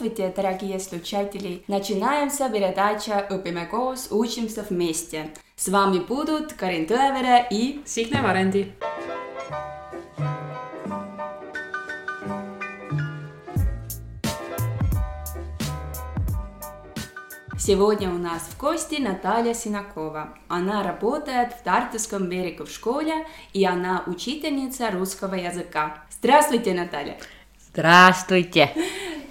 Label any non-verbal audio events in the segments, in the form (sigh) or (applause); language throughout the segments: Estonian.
Здравствуйте, дорогие слушатели! Начинается передача «Õpime koos, учимся вместе». С вами будут Карин Tõevere и Signe Varendi. Сегодня у нас в гости Наталья Синакова. Она работает в Тартовском берегу в школе, и она учительница русского языка. Здравствуйте, Наталья! Здравствуйте!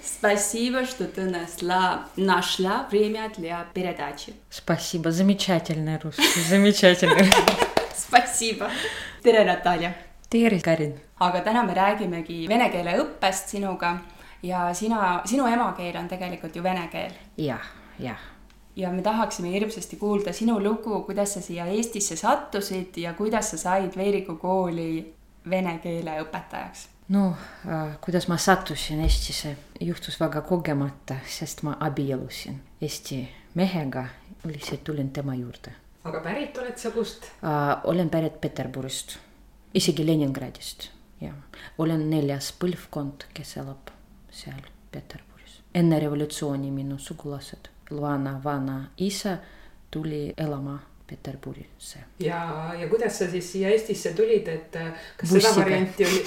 Спасибо, что ты нашла, нашла время для передачи. Спасибо, замечательный русский, замечательный. (laughs) Спасибо. tere, Natalja. tere, Karin. aga täna me räägimegi vene keele õppest sinuga ja sina, sinu emakeel on tegelikult ju vene keel. jah, jah. ja me tahaksime hirmsasti kuulda sinu lugu, kuidas sa siia Eestisse sattusid ja kuidas sa said Veeriku kooli vene keele õpetajaks no kuidas ma sattusin Eestisse, juhtus väga kogemata, sest ma abiellusin Eesti mehega, lihtsalt tulin tema juurde. aga pärit oled sa kust äh,? olen pärit Peterburist, isegi Leningradist, jah. olen neljas põlvkond, kes elab seal Peterburis. enne revolutsiooni minu sugulased, vana, vana isa tuli elama Peterburisse. ja, ja kuidas sa siis siia Eestisse tulid, et äh, kas Bussiga. seda varianti oli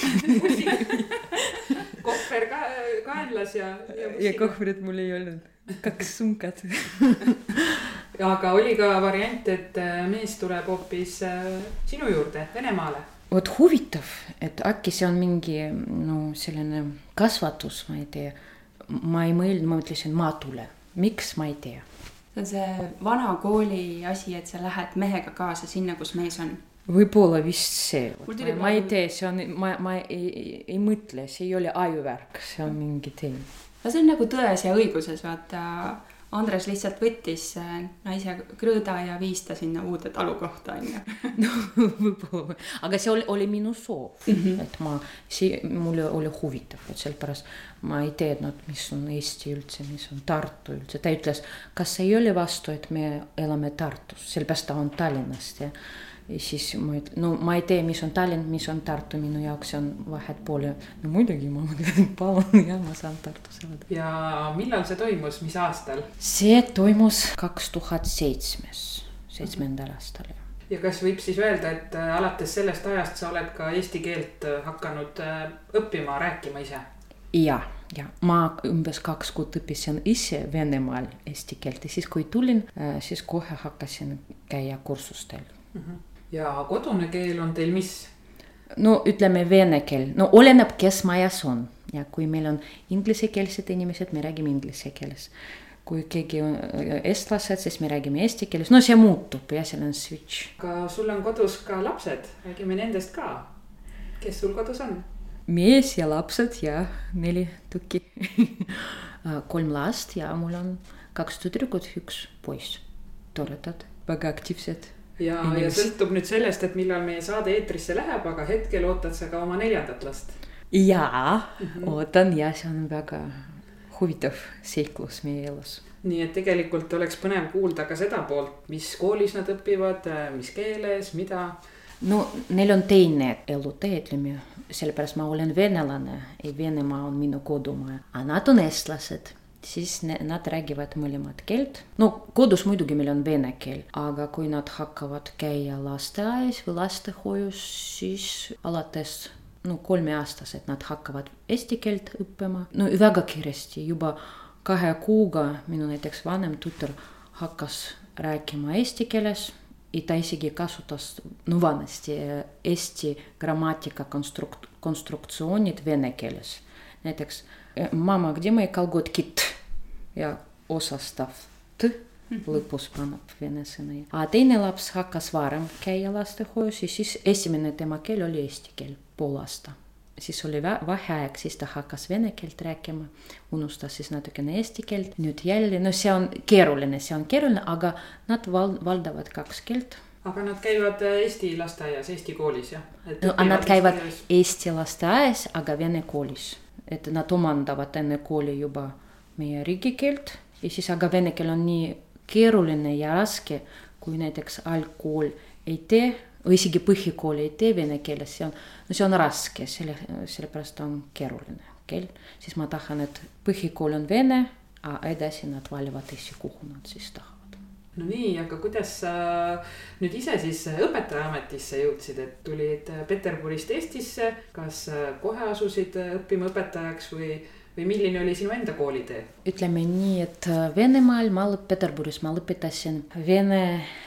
(laughs) (laughs) kohver ka kaenlas ja, ja. ja kohvrit mul ei olnud, kaks sunkat (laughs) aga oli ka variant, et äh, mees tuleb hoopis äh, sinu juurde Venemaale vot huvitav, et äkki see on mingi no selline kasvatus, ma ei tea. ma ei mõelnud, ma mõtlesin, ma tulen, miks ma ei tea see on see vana kooli asi, et sa lähed mehega kaasa sinna, kus mees on. võib-olla vist see, ma ei tea, see on, ma, ma ei, ei, ei mõtle, see ei ole ajuvärk, see on mingi teine. no see on nagu Tões ja õiguses, vaata Andres lihtsalt võttis äh, naise krõõda ja viis ta sinna uude talukohta onju. no võib-olla, aga see oli, oli minu soov mm, -hmm. et ma, see mulle oli huvitav, et sellepärast ma ei teadnud, mis on Eesti üldse, mis on Tartu üldse, ta ütles, kas ei ole vastu, et me elame Tartus, sellepärast ta on Tallinnast ja siis ma ütlen, no ma ei tea, mis on Tallinn, mis on Tartu, minu jaoks on vahet poole. no muidugi ma mõtlesin, palun ja ma saan Tartus elada. ja millal see toimus, mis aastal? see toimus kaks tuhat seitsmes, seitsmendal aastal jah ja kas võib siis öelda, et äh, alates sellest ajast sa oled ka eesti keelt äh, hakanud äh, õppima, rääkima ise? ja, ja ma umbes kaks kuud õppisin ise Venemaal eesti keelt ja siis, kui tulin, siis kohe hakkasin käia kursustel mm. -hmm ja kodune keel on teil mis? no ütleme vene keel, no oleneb, kes majas on ja kui meil on inglisekeelsed inimesed, me räägime inglise keeles. kui keegi on äh, eestlased, siis me räägime eesti keeles, no see muutub ja seal on switch. aga sul on kodus ka lapsed, räägime nendest ka. kes sul kodus on? mees ja lapsed ja neli tükki (laughs) kolm last ja mul on kaks tüdrukut, üks poiss. toredad, väga aktiivsed ja, ja sõltub nüüd sellest, et millal meie saade eetrisse läheb, aga hetkel ootad sa ka oma neljandat last. jaa mm, -hmm. ootan ja see on väga huvitav seiklus meie elus. nii et tegelikult oleks põnev kuulda ka seda poolt, mis koolis nad õpivad, mis keeles, mida. no neil on teine elutee, ütleme, sellepärast ma olen venelane ja Venemaa on minu kodumaa, aga nad on eestlased siis ne, nad räägivad mõlemat keelt. no kodus muidugi meil on vene keel, aga kui nad hakkavad käia lasteaias või lastehoius, siis alates no kolmeaastased nad hakkavad eesti keelt õppima, no väga kiiresti, juba kahe kuuga minu näiteks vanem tütar hakkas rääkima eesti keeles ja ta isegi kasutas, no vanasti eesti grammatika konstrukt-, konstruktsioonid vene keeles. näiteks mama, где мои колготки? ja osastav t lõpus paneb vene sõna. aga teine laps hakkas varem käia lastehoius ja siis esimene tema keel oli eesti keel, pool aasta. siis oli vaheaeg, siis ta hakkas vene keelt rääkima, unustas siis natukene eesti keelt, nüüd jälle, no see on keeruline, see on keeruline, aga nad val-, valdavad kaks keelt aga nad käivad Eesti lasteaias, Eesti koolis jah? no nad käivad Eesti lasteaias, aga vene koolis, et nad omandavad enne kooli juba meie riigikeelt. Ja siis aga vene keel on nii keeruline ja raske, kui näiteks algkool ei tee või isegi põhikool ei tee vene keeles, see on, no see on raske, selle, sellepärast on keeruline keel, siis ma tahan, et põhikool on vene, edasi nad valivad ise, kuhu nad siis tahavad no nii, aga kuidas sa nüüd ise siis õpetajaametisse jõudsid, et tulid Peterburist Eestisse, kas kohe asusid õppima õpetajaks või, või milline oli sinu enda koolitee? ütleme nii, et Venemaal ma Peterburis ma lõpetasin Vene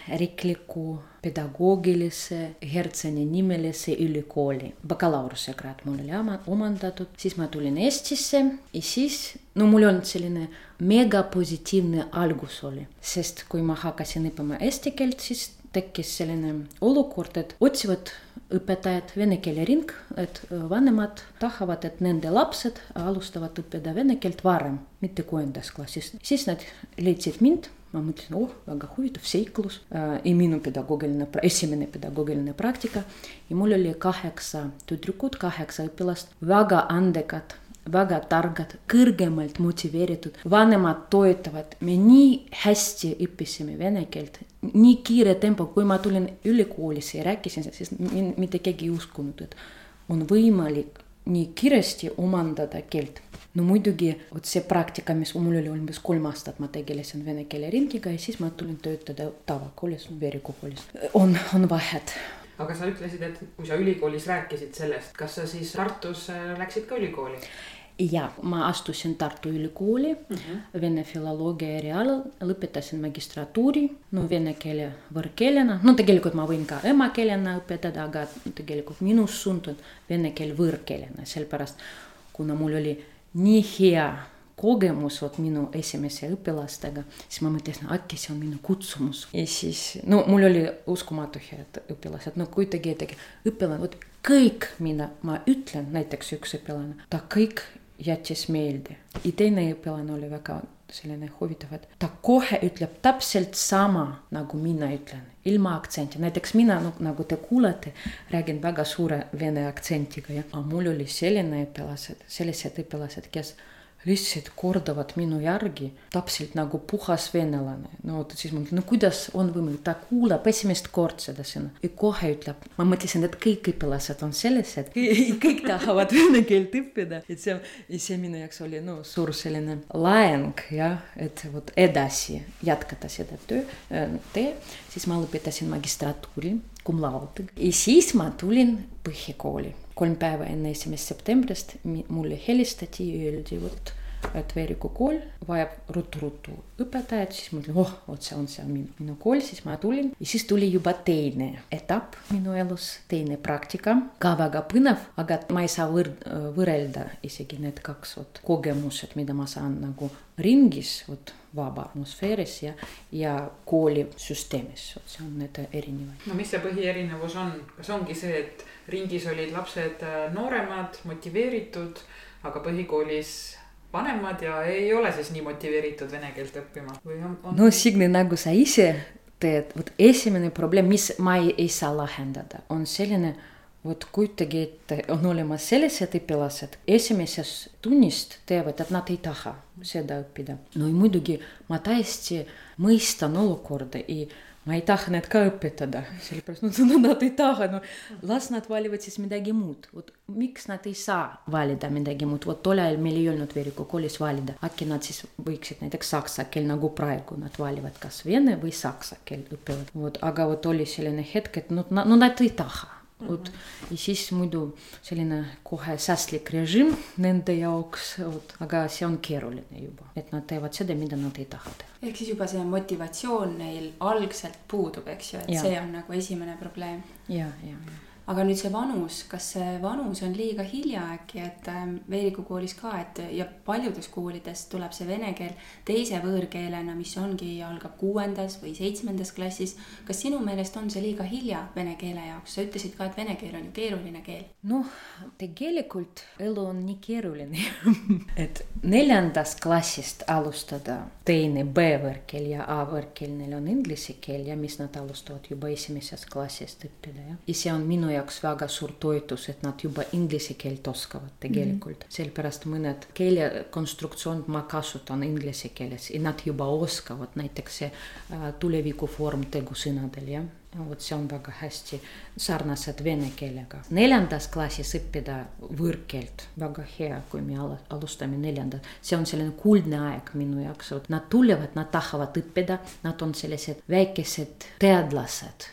riikliku pedagoogilise Hertseni nimelise ülikooli. bakalaureusekraad mul oli omandatud, siis ma tulin Eestisse ja siis, no mul olnud selline megapositiivne algus oli, sest kui ma hakkasin õppima eesti keelt, siis tekkis selline olukord, et otsivad õpetajad vene keele ring, et vanemad tahavad, et nende lapsed alustavad õppida vene keelt varem, mitte kuuendas klassis. siis nad leidsid mind ma mõtlesin, oh, väga huvitav seiklus äh, ja minu pedagoogiline, esimene pedagoogiline praktika. ja mul oli kaheksa tüdrukut, kaheksa õpilast, väga andekad väga targad, kõrgemalt motiveeritud, vanemad toetavad, me nii hästi õppisime vene keelt, nii kiire tempo, kui ma tulin ülikoolisse ja rääkisin, siis mitte keegi ei uskunud, et on võimalik nii kiiresti omandada keelt no muidugi vot see praktika, mis mul oli umbes kolm aastat, ma tegelesin vene keele ringiga ja siis ma tulin töötada tavakoolis, Veeriku koolis. on, on vahet. aga sa ütlesid, et kui sa ülikoolis rääkisid sellest, kas sa siis Tartus äh, läksid ka ülikooli? Ja ma astusin Tartu Ülikooli mm -hmm. vene filoloogia erialal, lõpetasin magistratuuri, no vene keele võõrkeelena, no tegelikult ma võin ka emakeelena õpetada, aga tegelikult minu suund on vene keel võõrkeelena, sellepärast kuna mul oli nii hea kogemus vot minu esimese õpilastega, siis ma mõtlesin, äkki see on minu kutsumus. ja siis, no mul oli uskumatu head õpilased, no ette, õpilane, vot kõik, mida ma ütlen, näiteks üks õpilane, ta kõik jättis meelde. ja teine õpilane oli väga selline huvitav, et ta kohe ütleb täpselt sama, nagu mina ütlen, ilma aktsenti, näiteks mina, no nagu te kuulete, räägin väga suure vene aktsentiga ja mul oli selline õpilased, sellised õpilased, kes lihtsalt kordavad minu järgi täpselt nagu puhas venelane. no vot siis ma mõtlen, no kuidas on võimalik, ta kuulab esimest korda seda sõna. Ja kohe ütleb, ma mõtlesin, et kõik õpilased on sellised, (laughs) kõik tahavad vene keelt õppida, et see, see minu jaoks oli no suur selline laeng jah, et vot edasi jätkata seda töö, tee, siis ma lõpetasin magistratuuri cum laude. Ja siis ma tulin põhikooli kolm päeva enne esimest septembrist mulle helistati ja öeldi, vot, et Veeriku kool vajab ruttu-ruttu õpetajat, siis ma mõtlen, oh, vot see on see minu, minu kool, siis ma tulin ja siis tuli juba teine etapp minu elus, teine praktika, ka väga põnev, aga ma ei saa võr-, võrrelda isegi need kaks vot kogemused, mida ma saan nagu ringis, vot vaba atmosfääris ja, ja koolisüsteemis, vot see on need erinevad. no mis see põhierinevus on, kas ongi see, et ringis olid lapsed äh, nooremad, motiveeritud, aga põhikoolis vanemad ja ei ole siis nii motiveeritud vene keelt õppima või on, on...? no Signe, nagu sa ise teed, vot esimene probleem, mis ma ei, ei saa lahendada, on selline, vot kujutage ette, on olemas sellised õpilased, esimesest tunnist teavad, et nad ei taha seda õppida. no muidugi ma täiesti mõistan olukorda ja ma ei taha need ka õpetada, sellepärast no nad ei taha, no las nad valivad siis midagi muud. vot miks nad ei saa valida midagi muud, vot tol ajal meil ei olnud Veeriku koolis valida, äkki nad siis võiksid näiteks saksa keel nagu praegu nad valivad kas vene või saksa keel õpivad, vot aga vot oli selline hetk, et no, no nad ei taha vot ja siis muidu selline kohe säästlik režiim nende jaoks, vot, aga see on keeruline juba, et nad teevad seda, mida nad ei taha teha. ehk siis juba see motivatsioon neil algselt puudub, eks ju, et ja. see on nagu esimene probleem. ja, ja, ja aga nüüd see vanus, kas see vanus on liiga hilja äkki, et ähm, Veeriku koolis ka, et ja paljudes koolides tuleb see vene keel teise võõrkeelena, mis ongi, algab kuuendas või seitsmendas klassis. kas sinu meelest on see liiga hilja vene keele jaoks, sa ütlesid ka, et vene keel on ju keeruline keel. noh, tegelikult elu on nii keeruline (laughs) et neljandast klassist alustada teine B-võõrkeel ja A-võõrkeel, neil on inglise keel ja mis nad alustavad juba esimesest klassist õppida, jah. ja see on minu jaoks väga suur toetus, et nad juba inglise keelt oskavad tegelikult mm. -hmm. sellepärast mõned keelekonstruktsioonid ma kasutan inglise keeles ja nad juba oskavad, näiteks see äh, tulevikuform tegusõnadel, jah vot see on väga hästi sarnased vene keelega. neljandas klassis õppida võõrkeelt, väga hea, kui me alustame neljandat, see on selline kuldne aeg minu jaoks, vot nad tulevad, nad tahavad õppida, nad on sellised väikesed teadlased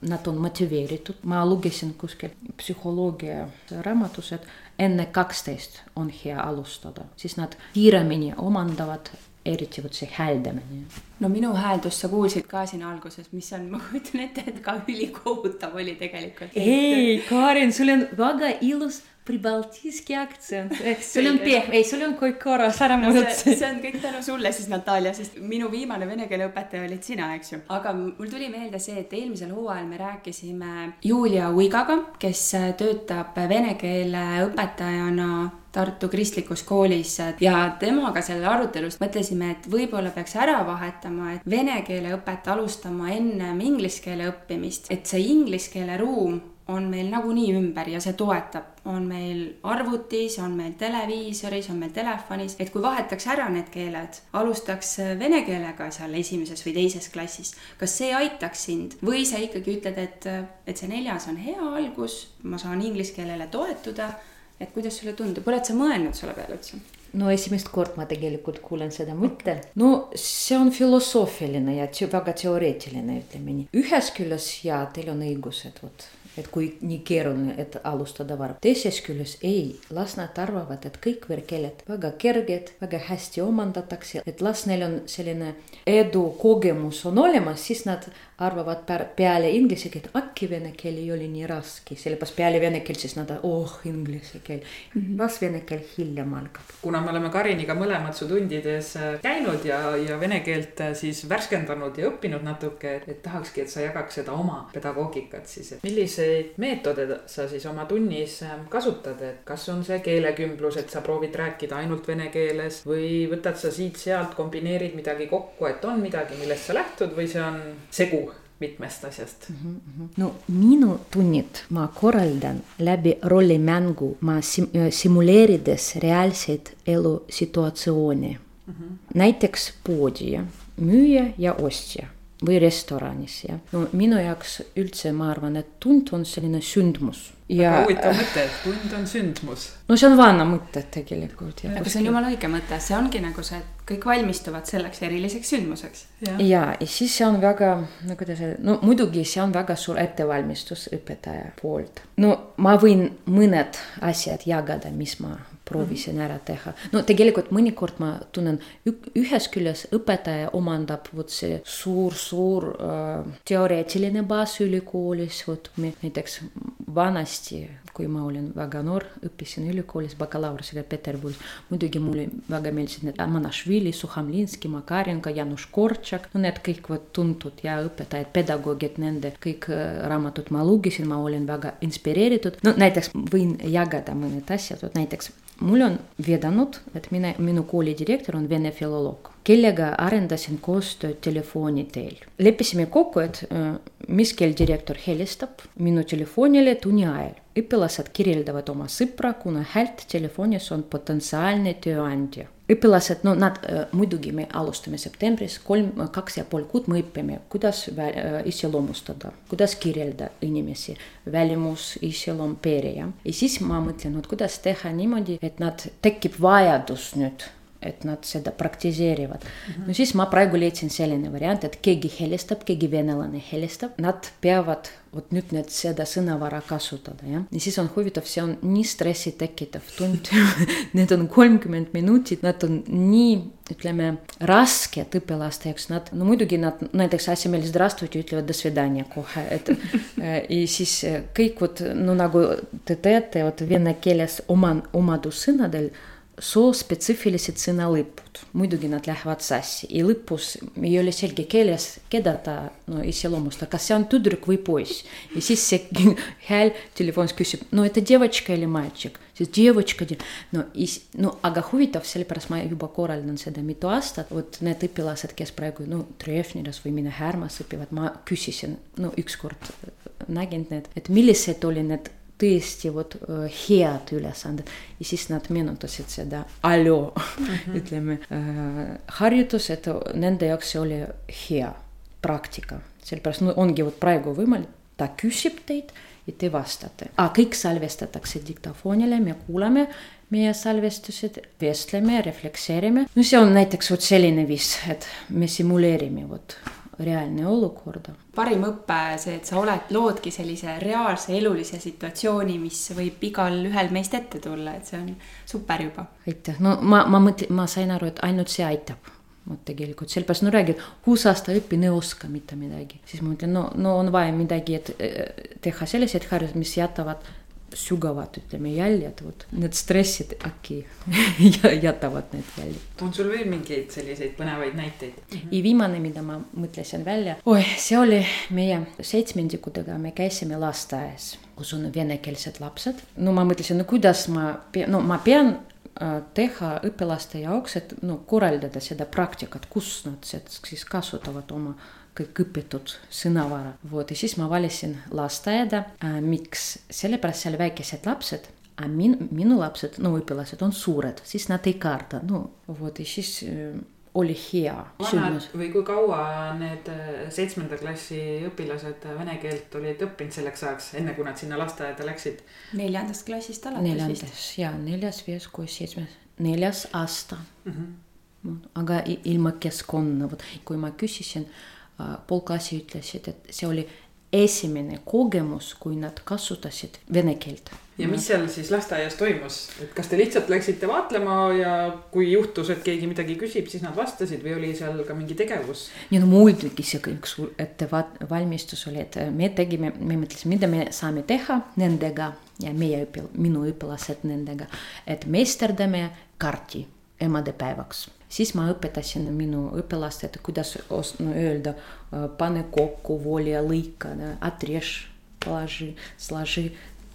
nad on motiveeritud, ma lugesin kuskil psühholoogia raamatus, et enne kaksteist on hea alustada, siis nad kiiremini omandavad eriti vot see hääldamine. no minu hääldust sa kuulsid ka siin alguses, mis on, (laughs) ma kujutan ette, et ka ülikohutav oli tegelikult. ei, Karin, sul on väga ilus Pribaltiski aktsent, (laughs) sul on pehme, ei, sul on kõik korras, ära no, see, see on kõik tänu sulle siis, Natalja, sest minu viimane vene keele õpetaja olid sina, eks ju. aga mul tuli meelde see, et eelmisel hooajal me rääkisime Julia Uigaga, kes töötab vene keele õpetajana Tartu Kristlikus Koolis ja temaga sellel arutelus mõtlesime, et võib-olla peaks ära vahetama, et vene keele õpet alustama ennem inglise keele õppimist, et see inglise keele ruum on meil nagunii ümber ja see toetab, on meil arvutis, on meil televiisoris, on meil telefonis, et kui vahetaks ära need keeled, alustaks vene keelega seal esimeses või teises klassis, kas see aitaks sind? Või sa ikkagi ütled, et, et see neljas on hea algus, ma saan inglise keelele toetuda, et kuidas sulle tundub, oled sa mõelnud selle peale üldse? no esimest korda ma tegelikult kuulen seda mõtet. no see on filosoofiline ja väga teoreetiline, ütleme nii. ühest küljest jaa, teil on õigus, et vot et kui nii keeruline, et alustada varem. teisest küljest ei, las nad arvavad, et kõik võõrkeeled väga kerged, väga hästi omandatakse, et las neil on selline edukogemus on olemas, siis nad arvavad peale inglise keelt, äkki vene keel ei ole nii raske, sellepärast peale vene keelt siis nad, oh inglise keel mm, -hmm. las vene keel hiljem algab. kuna me oleme Kariniga mõlemad su tundides äh, käinud ja, ja vene keelt äh, siis värskendanud ja õppinud natuke, et tahakski, et sa jagaks seda oma pedagoogikat siis, et milliseid meetodeid sa siis oma tunnis äh, kasutad, et kas on see keelekümblus, et sa proovid rääkida ainult vene keeles või võtad sa siit-sealt, kombineerid midagi kokku, et on midagi, millest sa lähtud või see on segu mitmest asjast mm. -hmm. no minu tunnid ma korraldan läbi rollimängu, ma sim simuleerides reaalseid elusituatsioone mm. -hmm. näiteks poodi, müüja ja ostja või restoranis ja no minu jaoks üldse ma arvan, et tund on selline sündmus. väga huvitav mõte, et tund on sündmus. no see on vana mõte tegelikult. aga see on jumala õige mõte, see ongi nagu see, et kõik valmistuvad selleks eriliseks sündmuseks. ja, ja, ja siis see on väga, no kuidas öelda, no muidugi see on väga suur ettevalmistus õpetaja poolt. no ma võin mõned asjad jagada, mis ma proovisin ära teha. no tegelikult mõnikord ma tunnen, ühest küljest õpetaja omandab vot see suur-suur äh, teoreetiline baas ülikoolis, vot näiteks vanasti, kui ma olin väga noor, õppisin ülikoolis bakalaureusega Peterburis. muidugi mulle väga meeldisid need Amanašvili, Suhamlinski, Makarenko, Janusz Kortšak, no need kõik vot tuntud ja õpetajad, pedagoogid, nende kõik äh, raamatud ma lugesin, ma olin väga inspireeritud. no näiteks võin jagada mõned asjad, vot näiteks mul on vedanud, et mine, minu kooli direktor on vene filoloog, kellega arendasin koostööd telefooni teel. leppisime kokku, et mis kell direktor helistab minu telefonile tunni ajal. Õpilased kirjeldavad oma sõpra, kuna häält telefonis on potentsiaalne tööandja õpilased, no nad äh, muidugi me alustame septembris, kolm, kaks ja pool kuud me õpime, kuidas äh, iseloomustada, kuidas kirjeldada inimesi, välimus, iseloom, pere ja. siis ma mõtlen, et kuidas teha niimoodi, et nad tekib vajadus nüüd et nad seda praktiseerivad mm. -hmm. no siis ma praegu leidsin selline variant, et keegi helistab, keegi venelane helistab, nad peavad vot nüüd need seda sõnavara kasutada, jah. ja siis on huvitav, see on nii stressi tekitav tund Need on kolmkümmend minutit, nad on nii, ütleme, rasked õpilaste jaoks, nad, no muidugi nad näiteks asemel здравствуйте ütlevad до свидания kohe, et ja siis kõik vot, no nagu te teate, vot vene keeles oma, omadussõnadel soospetsiifilised sõnalõpud, muidugi nad lähevad sassi ja lõpus ei ole selge keeles, keda ta no iseloomustab, kas see on tüdruk või poiss. ja siis see hääl telefonis küsib, no это девочка или мальчик, siis девочка, no, no aga huvitav, sellepärast ma juba korraldan seda mitu aastat, vot need õpilased, kes praegu no Treffneris või mine Härmas õpivad, ma küsisin, no ükskord nägin need, et millised olid need tõesti vot head ülesanded ja siis nad meenutasid seda aloo mm, -hmm. ütleme äh, harjutus, et nende jaoks see oli hea praktika, sellepärast no ongi vot praegu võimalik, ta küsib teid ja te vastate, aga kõik salvestatakse diktafoonile, me kuulame meie salvestused, vestleme, reflekseerime. no see on näiteks vot selline viis, et me simuleerime vot reaalne olukorda. parim õpe see, et sa oled, loodki sellise reaalse elulise situatsiooni, mis võib igalühel meist ette tulla, et see on super juba. aitäh, no ma, ma mõtlen, ma sain aru, et ainult see aitab vot tegelikult sellepärast no räägid, kuus aasta õpin, ei oska mitte midagi, siis ma mõtlen, no, no on vaja midagi, et teha selliseid harjutusi, mis jätavad sügavad, ütleme jäljed, vot need stressid äkki (laughs) jätavad need jäljed. on sul veel mingeid selliseid põnevaid näiteid mm? -hmm. ja viimane, mida ma mõtlesin välja, oi, see oli meie seitsmendikudega, me käisime lasteaias, kus on venekeelsed lapsed. no ma mõtlesin, no kuidas ma, no ma pean teha õpilaste jaoks, et no korraldada seda praktikat, kus nad siis kasutavad oma kõik õpitud sõnavara. vot ja siis ma valisin lasteaeda äh,. miks? sellepärast seal väikesed lapsed aga min-, minu lapsed, no õpilased on suured, siis nad ei karda, no vot ja siis äh, oli hea. vanad või kui kaua need seitsmenda klassi õpilased vene keelt olid õppinud selleks ajaks, enne kui nad sinna lasteaeda läksid? neljandast klassist alates neljandas, vist. ja neljas, viies, kuues, seitsmes, neljas aasta mm. -hmm. aga ilma keskkonna, vot kui ma küsisin pool klassi ütlesid, et see oli esimene kogemus, kui nad kasutasid vene keelt. ja mis seal siis lasteaias toimus, et kas te lihtsalt läksite vaatlema ja kui juhtus, et keegi midagi küsib, siis nad vastasid või oli seal ka mingi tegevus? nii no muidugi see üks ettevalmistus oli, et me tegime, me mõtlesime, mida me saame teha nendega ja meie õpil-, minu õpilased nendega, et meisterdame kaarti emadepäevaks siis ma õpetasin minu õpilastele, kuidas no, öelda, pane kokku, volja, lõika, отрежь, положи, сложи,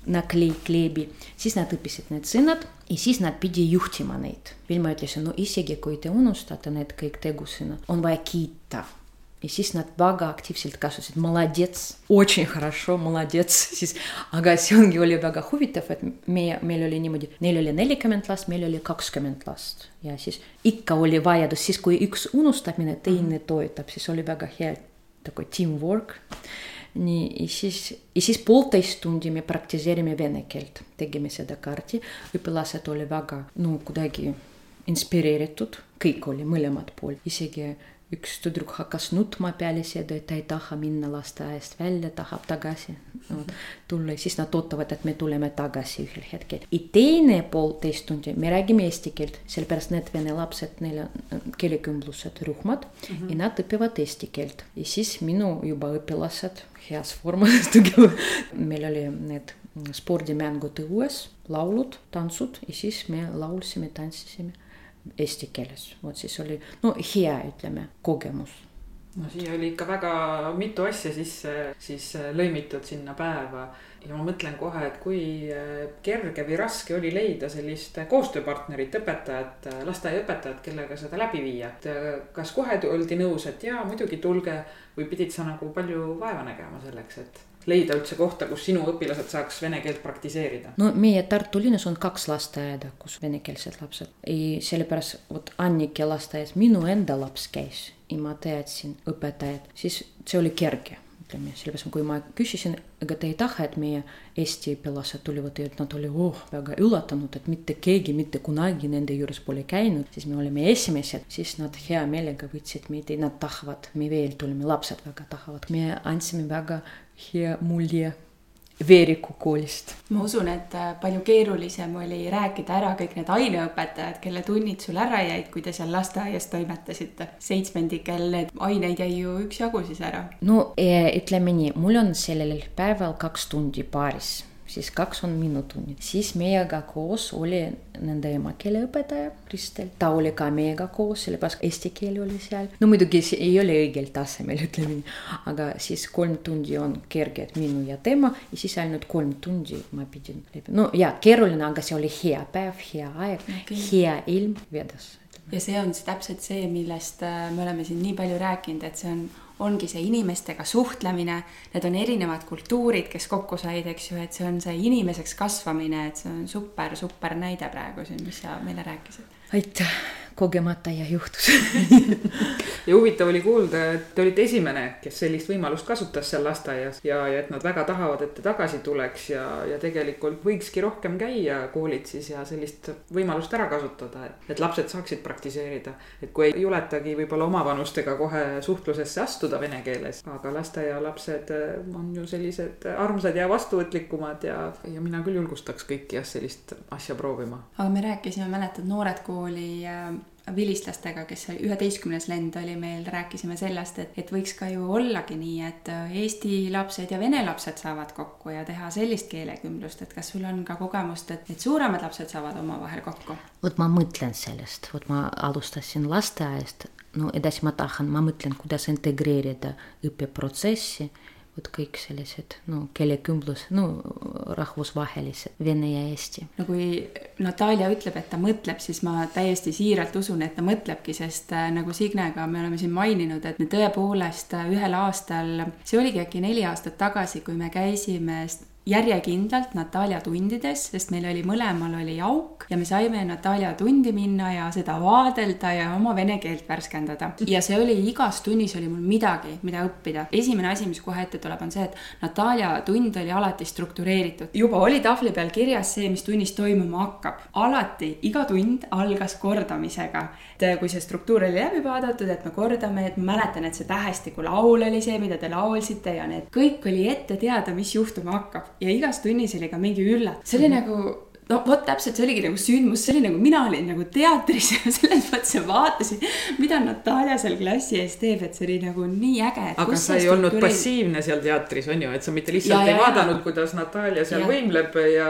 naklei, kleebi, siis nad õppisid need sõnad ja siis nad pidi juhtima neid. veel ma ütlesin, no isegi kui te unustate need kõik tegusõnad, on vaja kiita И siis nad väga aktiivselt kasutasid, молодец, очень хорошо, молодец, siis aga see ongi, oli väga huvitav, et meie, meil oli niimoodi, neil oli nelikümmend last, meil oli kakskümmend last ja siis ikka oli vajadus, siis kui üks unustamine, teine toetab, siis oli väga hea такой teamwork. nii, ja siis, ja siis poolteist tundi me praktiseerime vene keelt, tegime seda kaarti, õpilased oli väga, no kuidagi inspireeritud, kõik oli mõlemad pool, isegi üks tüdruk hakkas nutma peale seda, et ta ei taha minna lasteaiast välja, tahab tagasi no, tulla ja siis nad ootavad, et me tuleme tagasi ühel hetkel. ja teine poolteist tundi me räägime eesti keelt, sellepärast need vene lapsed, neil on keelekümblused rühmad mm -hmm. ja nad õpivad eesti keelt ja siis minu juba õpilased heas vormis (laughs) meil oli need spordimängud õues, laulud, tantsud ja siis me laulsime, tantsisime eesti keeles, vot siis oli no hea, ütleme, kogemus. No siia oli ikka väga mitu asja sisse siis äh, lõimitud sinna päeva. Ja ma mõtlen kohe, et kui äh, kerge või raske oli leida sellist koostööpartnerit, õpetajat, äh, lasteaiaõpetajat, kellega seda läbi viia. et kas kohe oldi nõus, et jaa, muidugi tulge või pidid sa nagu palju vaeva nägema selleks, et leida üldse kohta, kus sinu õpilased saaks vene keelt praktiseerida? no meie Tartu linnas on kaks lasteaeda, kus venekeelsed lapsed. sellepärast vot Annike lasteaias minu enda laps käis ja ma teadsin õpetajat, siis see oli kerge ütleme, sellepärast kui ma küsisin, ega te ei taha, et meie Eesti õpilased tulevad ja nad olid oh, väga üllatunud, et mitte keegi mitte kunagi nende juures pole käinud, siis me olime esimesed, siis nad hea meelega võtsid meid ja nad tahavad, me veel tulime, lapsed väga tahavad, me andsime väga hea mulje Veeriku koolist. ma usun, et äh, palju keerulisem oli rääkida ära kõik need aineõpetajad, kelle tunnid sul ära jäid, kui te seal lasteaias toimetasite. seitsmendikel need aineid jäi ju üksjagu siis ära. no ütleme nii, mul on sellel päeval kaks tundi paaris siis kaks on minutunnid, siis meiega koos oli nende emakeeleõpetaja Kristel, ta oli ka meiega koos, sellepärast eesti keel oli seal. no muidugi see ei ole õigel tasemel, (laughs) ütleme nii, aga siis kolm tundi on kerge, et minu ja tema ja siis ainult kolm tundi ma pidin no ja keeruline, aga see oli hea päev, hea aeg. Okay., hea ilm vedas ja see on täpselt see, millest äh, me oleme siin nii palju rääkinud, et see on ongi see inimestega suhtlemine, need on erinevad kultuurid, kes kokku said, eks ju, et see on see inimeseks kasvamine, et see on super, super näide praegu siin, mis sa meile rääkisid. aitäh, kogemata ja juhtus (laughs) ja huvitav oli kuulda, et te olite esimene, kes sellist võimalust kasutas seal lasteaias ja, ja et nad väga tahavad, et te tagasi tuleks ja, ja tegelikult võikski rohkem käia koolitsis ja sellist võimalust ära kasutada, et, et lapsed saaksid praktiseerida. et kui ei juletagi võib-olla omavanustega kohe suhtlusesse astuda vene keeles, aga lasteaialapsed on ju sellised armsad ja vastuvõtlikumad ja, ja mina küll julgustaks kõiki jah, sellist asja proovima. aga me rääkisime, mäletad, Noored Kooli äh, vilistlastega, kes üheteistkümnes lend oli meil, rääkisime sellest, et, et võiks ka ju ollagi nii, et äh, eesti lapsed ja vene lapsed saavad kokku ja teha sellist keelekümblust, et kas sul on ka kogemust, et, et suuremad lapsed saavad omavahel kokku? vot ma mõtlen sellest, vot ma alustasin lasteaiast, no edasi ma tahan, ma mõtlen, kuidas integreerida õppeprotsessi vot kõik sellised no keelekümblus, no rahvusvahelised, vene ja eesti. no kui Natalja ütleb, et ta mõtleb, siis ma täiesti siiralt usun, et ta mõtlebki, sest äh, nagu Signega me oleme siin maininud, et me tõepoolest äh, ühel aastal, see oligi äkki neli aastat tagasi, kui me käisime järjekindlalt Natalja tundides, sest meil oli mõlemal oli auk ja me saime Natalja tundi minna ja seda vaadelda ja oma vene keelt värskendada. ja see oli igas tunnis oli mul midagi, mida õppida. esimene asi, mis kohe ette tuleb, on see, et Natalja tund oli alati struktureeritud. juba oli tahvli peal kirjas see, mis tunnis toimuma hakkab. alati, iga tund algas kordamisega. et kui see struktuur oli läbi vaadatud, et me kordame, et ma mäletan, et see tähestikulaul oli see, mida te laulsite ja need kõik oli ette teada, mis juhtuma hakkab ja igas tunnis oli ka mingi üllatus, see oli mm -hmm. nagu no vot täpselt, see oligi nagu sündmus, see oli nagu mina olin nagu teatris ja selles mõttes vaatasin, mida Natalja seal klassi ees teeb, et see oli nagu nii äge. aga sa ei olnud passiivne seal teatris on ju, et sa mitte lihtsalt ja, ei ja, vaadanud, kuidas Natalja seal ja. võimleb ja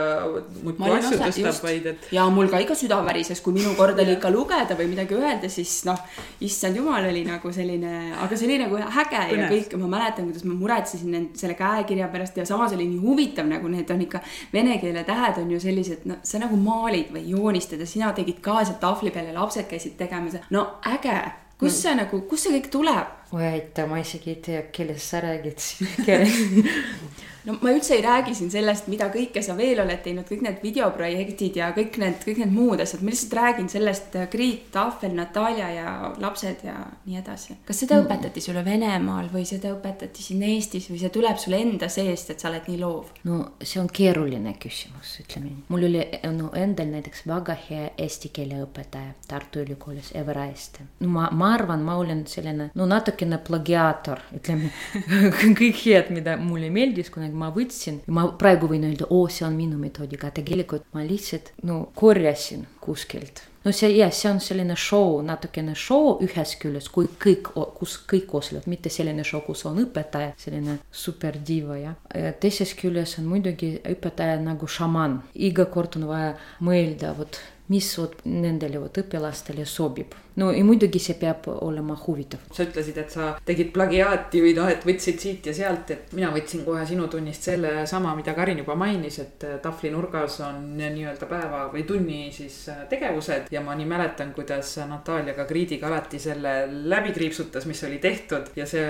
muudkui asju tõstab, vaid et. ja mul ka ikka süda värises, kui minu kord oli ikka lugeda või midagi öelda, siis noh, issand jumal oli nagu selline, aga see oli nagu äge Põnev. ja kõik, ma mäletan, kuidas ma muretsesin selle käekirja pärast ja samas oli nii huvitav, nagu need on ikka vene keele tähed on ju sellised et no sa nagu maalid või joonistad ja sina tegid ka seal tahvli peal ja lapsed käisid tegemas. no äge, kust see nagu, kust see kõik tuleb? oi aitäh, ma isegi ei tea, kellest sa räägid (laughs) no ma üldse ei räägi siin sellest, mida kõike sa veel oled teinud, kõik need videoprojektid ja kõik need, kõik need muud asjad, ma lihtsalt räägin sellest äh, Kriit, Tahvel, Natalja ja lapsed ja nii edasi. kas seda mm. õpetati sulle Venemaal või seda õpetati siin Eestis või see tuleb sulle enda seest, et sa oled nii loov? no see on keeruline küsimus, ütleme nii. mul oli no endal näiteks väga hea eesti keele õpetaja Tartu Ülikoolis, Eve Raiste. no ma, ma arvan, ma olen selline no natukene plagiaator, ütleme (laughs) kõik head, mida mulle meeldis kunagi ma võtsin, ma praegu võin öelda, oo, see on minu metoodika, tegelikult ma lihtsalt no korjasin kuskilt no see jah, see on selline show, natukene show ühest küljest, kui kõik, kus kõik osalevad, mitte selline show, kus on õpetaja, selline superdiiva ja. teisest küljest on muidugi õpetaja nagu šaman, iga kord on vaja mõelda, vot mis vot nendele vot õpilastele sobib. No ja muidugi see peab olema huvitav. sa ütlesid, et sa tegid plagiaati või noh, et võtsid siit ja sealt, et mina võtsin kohe sinu tunnist selle sama, mida Karin juba mainis, et äh, tahvlinurgas on nii-öelda päeva või tunni siis äh, tegevused. ja ma nii mäletan, kuidas Natalja ka Kriidiga alati selle läbi kriipsutas, mis oli tehtud ja see,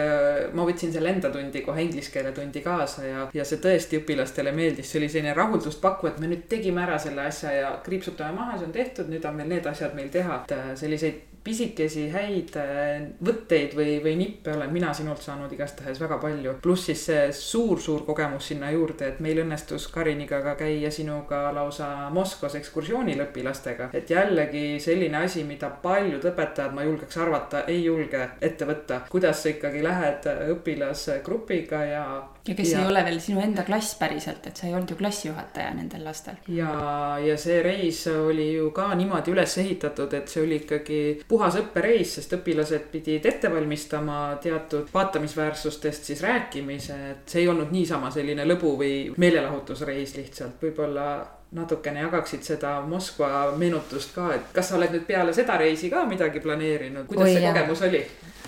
ma võtsin selle enda tundi kohe inglise keele tundi kaasa ja, ja see tõesti õpilastele meeldis, see oli selline rahuldust pakkuv, et me nüüd tegime ära selle asja ja kriipsutame maha on tehtud, nüüd on veel need asjad meil teha, et äh, selliseid pisikesi häid äh, võtteid või, või nippe olen mina sinult saanud igastahes väga palju. pluss siis see suur-suur kogemus sinna juurde, et meil õnnestus Kariniga ka käia sinuga lausa Moskvas ekskursioonil õpilastega. et jällegi selline asi, mida paljud õpetajad, ma julgeks arvata, ei julge ette võtta. kuidas sa ikkagi lähed õpilasgrupiga ja ja kes ja. ei ole veel sinu enda klass päriselt, et sa ei olnud ju klassijuhataja nendel lastel. ja, ja see reis oli ju ka niimoodi üles ehitatud, et see oli ikkagi puhas õppereis, sest õpilased pidid ette valmistama teatud vaatamisväärsustest siis rääkimise, et see ei olnud niisama selline lõbu või meelelahutusreis lihtsalt, võib-olla natukene jagaksid seda Moskva meenutust ka, et kas sa oled nüüd peale seda reisi ka midagi planeerinud, kuidas Oi, see jah. kogemus oli?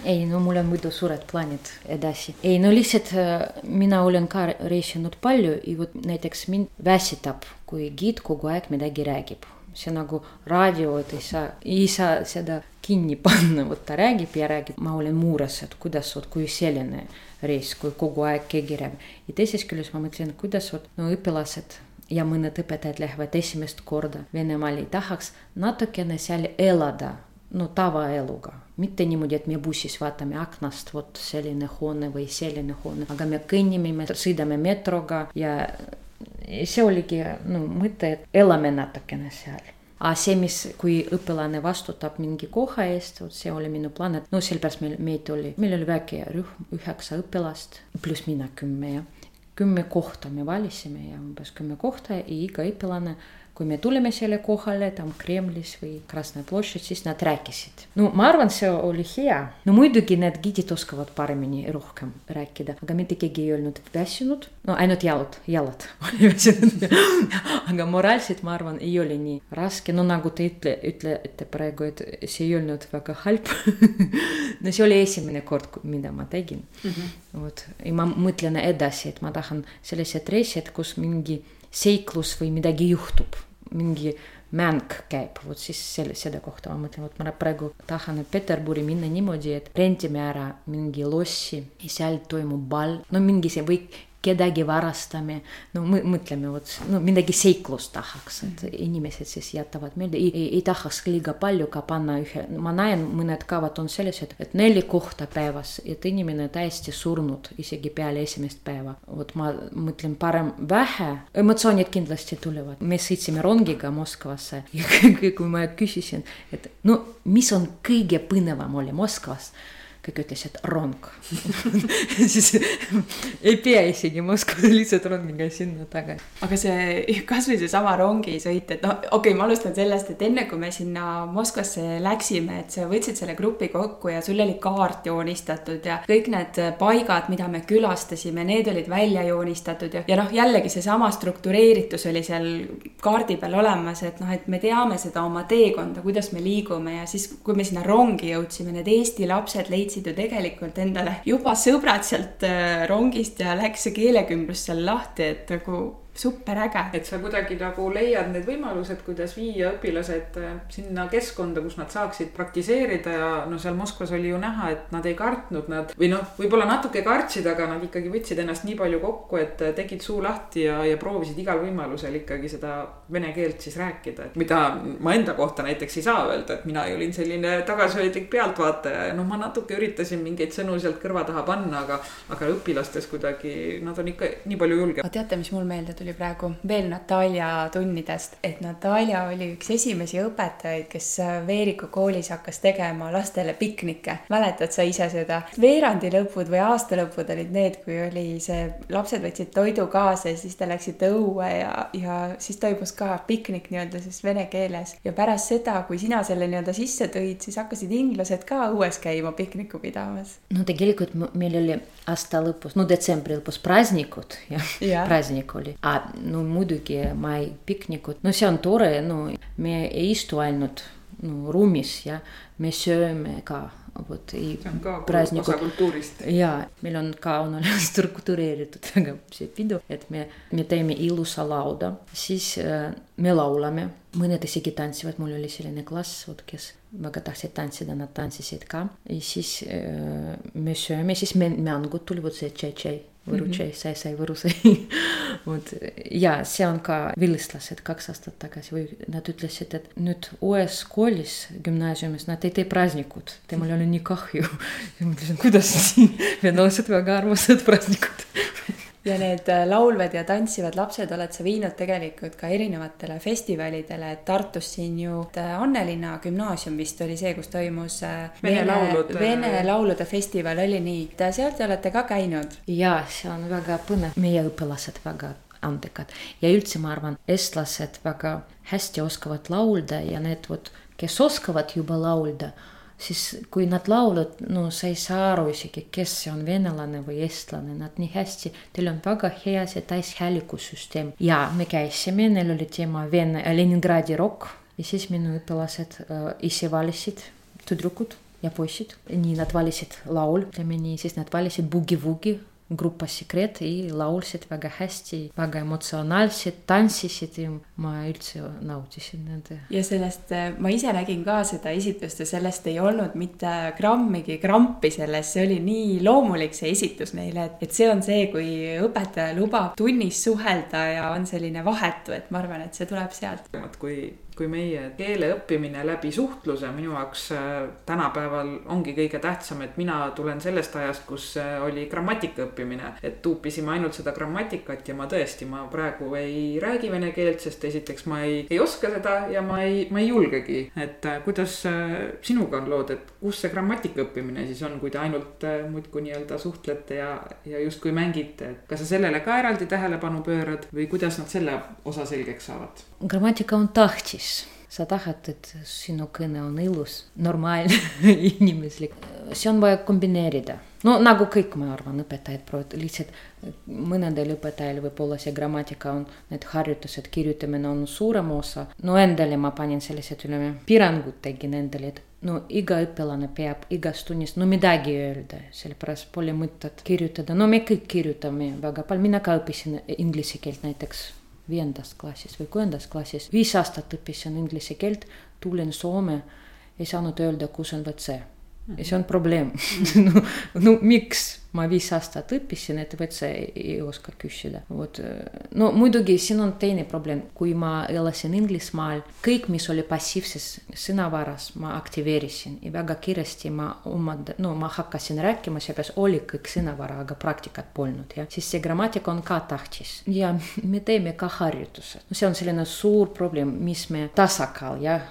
Ei, no mul on muidu suured plaanid edasi. ei no lihtsalt äh, mina olen ka reisinud palju ja vot näiteks mind väsitab, kui giid kogu aeg midagi räägib. see nagu raadio, et ei saa, ei saa seda kinni (laughs) panna, vot ta räägib ja räägib, ma olen mures, et kuidas vot, kui selline reis, kui kogu aeg keegi räägib. ja teisest küljest ma mõtlen, kuidas vot no õpilased ja mõned õpetajad lähevad esimest korda Venemaal ei tahaks natukene seal elada no tavaeluga, mitte niimoodi, et me bussis vaatame aknast, vot selline hoone või selline hoone, aga me kõnnime, me sõidame metroga ja see oligi no mõte, et elame natukene seal aga see, mis, kui õpilane vastutab mingi koha eest, vot see oli minu plaan, et no sellepärast meil, meid oli, meil oli väike rühm, üheksa õpilast, pluss mina kümme ja kümme kohta me valisime ja umbes kümme kohta ja iga õpilane kui me tulime selle kohale tam Kremlis või Krasnõja plošid, siis nad rääkisid. no ma arvan, see oli hea. no muidugi need gidid oskavad paremini rohkem rääkida, aga mitte keegi ei olnud väsinud. no ainult jalad, jalad (laughs) oli väsinud aga moraalselt ma arvan, ei ole nii raske, no nagu te ütle, ütlete praegu, et see ei olnud väga halb (laughs) no see oli esimene kord, mida ma tegin mm. -hmm. vot, ja ma mõtlen edasi, et ma tahan sellised reisid, kus mingi seiklus või midagi juhtub, mingi mäng käib, vot siis selle, selle kohta ma mõtlen, vot ma praegu tahan Peterburi minna niimoodi, et rentime ära mingi lossi ja seal toimub ball, no mingi see või kedagi varastame, no mõtleme, vot no midagi seiklust tahaks, et mhm. inimesed siis jätavad meelde, ei, ei tahaks liiga palju ka panna ühe, ma näen, mõned kavad on sellised, et neli kohta päevas, et inimene täiesti surnud isegi peale esimest päeva. vot ma mõtlen parem vähe, emotsioonid kindlasti tulevad, me sõitsime rongiga Moskvasse (laughs) ja kui ma küsisin, et no mis on kõige põnevam oli Moskvas kõik ütlesid rong (laughs) siis ei pea isegi Moskvasse (laughs) lihtsalt rongiga sinna tagasi. aga see kasvõi seesama rongisõit, et noh, okei okay,, ma alustan sellest, et enne kui me sinna Moskvasse läksime, et sa võtsid selle grupi kokku ja sul oli kaart joonistatud ja kõik need paigad, mida me külastasime, need olid välja joonistatud ja, ja noh, jällegi seesama struktureeritus oli seal kaardi peal olemas, et noh, et me teame seda oma teekonda, kuidas me liigume ja siis, kui me sinna rongi jõudsime, need Eesti lapsed leidsid leidsid ju tegelikult endale juba sõbrad sealt äh, rongist ja läks see keelekümblus seal lahti, et nagu superäge. et sa kuidagi nagu leiad need võimalused, kuidas viia õpilased äh, sinna keskkonda, kus nad saaksid praktiseerida ja no seal Moskvas oli ju näha, et nad ei kartnud nad või noh, võib-olla natuke kartsid, aga nad ikkagi võtsid ennast nii palju kokku, et äh, tegid suu lahti ja, ja proovisid igal võimalusel ikkagi seda vene keelt siis rääkida, et mida ma enda kohta näiteks ei saa öelda, et mina olin selline tagasihoidlik pealtvaataja ja noh, ma natuke üritasin mingeid sõnu sealt kõrva taha panna, aga, aga õpilastes kuidagi nad on ikka nii palju julgemad. teate, mis mul meelde tuli? Tuli praegu veel Natalja tunnidest, et Natalja oli üks esimesi õpetajaid, kes Veeriku koolis hakkas tegema lastele piknikke. mäletad sa ise seda? veerandi lõpud või aastalõpud olid need, kui oli see, lapsed võtsid toidu kaasa ja siis te läksite õue ja, ja siis toimus ka piknik nii-öelda siis vene keeles. ja pärast seda, kui sina selle nii-öelda sisse tõid, siis hakkasid inglased ka õues käima piknikku pidamas. no tegelikult meil oli aasta lõpus, no detsembri lõpus praasnikud ja, ja. praasnik oli no muidugi ma ei piknikud, no see on tore, no me ei istu ainult no ruumis ja me sööme ka vot ei. see on ka praasnikud. osa kultuurist. ja meil on ka on struktureeritud see pidu, et me, me teeme ilusa lauda, siis äh, me laulame, mõned isegi tantsivad, mul oli selline klass, vot kes väga tahtsid tantsida, nad tantsisid ka. ja siis äh, me sööme, siis me mängud tuli vot see tšai-tšai Võru tšai, sai, sai, Võru sai vot ja see on ka vilistlased kaks aastat tagasi või nad ütlesid, et nüüd uues koolis, gümnaasiumis nad ei tee praasnikud, temal oli nii kahju. ja mõtlesin, kuidas nii, venelased väga armastavad praasnikud ja need äh, laulvad ja tantsivad lapsed oled sa viinud tegelikult ka erinevatele festivalidele, et Tartus siin ju äh, Annelinna gümnaasium vist oli see, kus toimus äh, Vene, Vene laulude, Vene laulude festival oli nii, seal te olete ka käinud? ja see on väga põnev, meie õpilased väga andekad. Ja üldse ma arvan, eestlased väga hästi oskavad laulda ja need vot, kes oskavad juba laulda siis kui nad laulavad, no sa ei saa aru isegi, kes see on venelane või eestlane, nad nii hästi, teil on väga hea see täishäälikussüsteem. Ja me käisime, neil oli teema Vene, Leningradi rokk ja siis minu õpilased äh, ise valisid, tüdrukud ja poisid, nii nad valisid laul, ütleme nii, siis nad valisid Boogie-Woogie gruppa Secret ja laulsid väga hästi, väga emotsionaalselt, tantsisid ja ma üldse nautisin nende. ja sellest, э, ma ise nägin ka seda esitust ja sellest ei olnud mitte grammigi krampi selles, see oli nii loomulik, see esitus neile, et, et see on see, kui õpetaja lubab tunnis suhelda ja on selline vahetu, et ma arvan, et see tuleb sealt. kui kui meie keele õppimine läbi suhtluse minu jaoks äh, tänapäeval ongi kõige tähtsam, et mina tulen sellest ajast, kus äh, oli grammatika õppimine. et tuupisime ainult seda grammatikat ja ma tõesti, ma praegu ei räägi vene keelt, sest esiteks ma ei, ei oska seda ja ma ei, ma ei julgegi. et äh, kuidas sinuga on lood, et kus see grammatika õppimine siis on, kui te ainult muudkui nii-öelda suhtlete ja, ja justkui mängite, kas sa sellele ka eraldi tähelepanu pöörad või kuidas nad selle osa selgeks saavad? Grammatika on tahtis sa tahad, et sinu kõne on ilus, normaalne inimeslik. see on vaja kombineerida. no nagu kõik, ma arvan, õpetajad proovivad lihtsalt mõnedel õpetajal võib-olla see grammatika on, need harjutused, kirjutamine on suurem osa. no endale ma panin sellised, ütleme, piirangud tegin endale, et no iga õpilane peab igas tunnis no midagi öelda, sellepärast pole mõtet kirjutada, no me kõik kirjutame väga palju, mina ka õppisin inglise keelt näiteks viiendas klassis või kuuendas klassis, viis aastat õppisin inglise keelt, tulin Soome, ei saanud öelda, kus on WC ja see on probleem. (laughs) No, no miks ma viis aastat õppisin, et WC ei oska küsida, vot. no muidugi siin on teine probleem, kui ma elasin Inglismaal, kõik, mis oli passiivses sõnavaras, ma aktiveerisin ja väga kiiresti ma omand-, no ma hakkasin rääkima, seepärast oli kõik sõnavara, aga praktikat polnud ja siis see grammatika on ka tähtis ja me teeme ka harjutused, no see on selline suur probleem, mis me tasakaal jah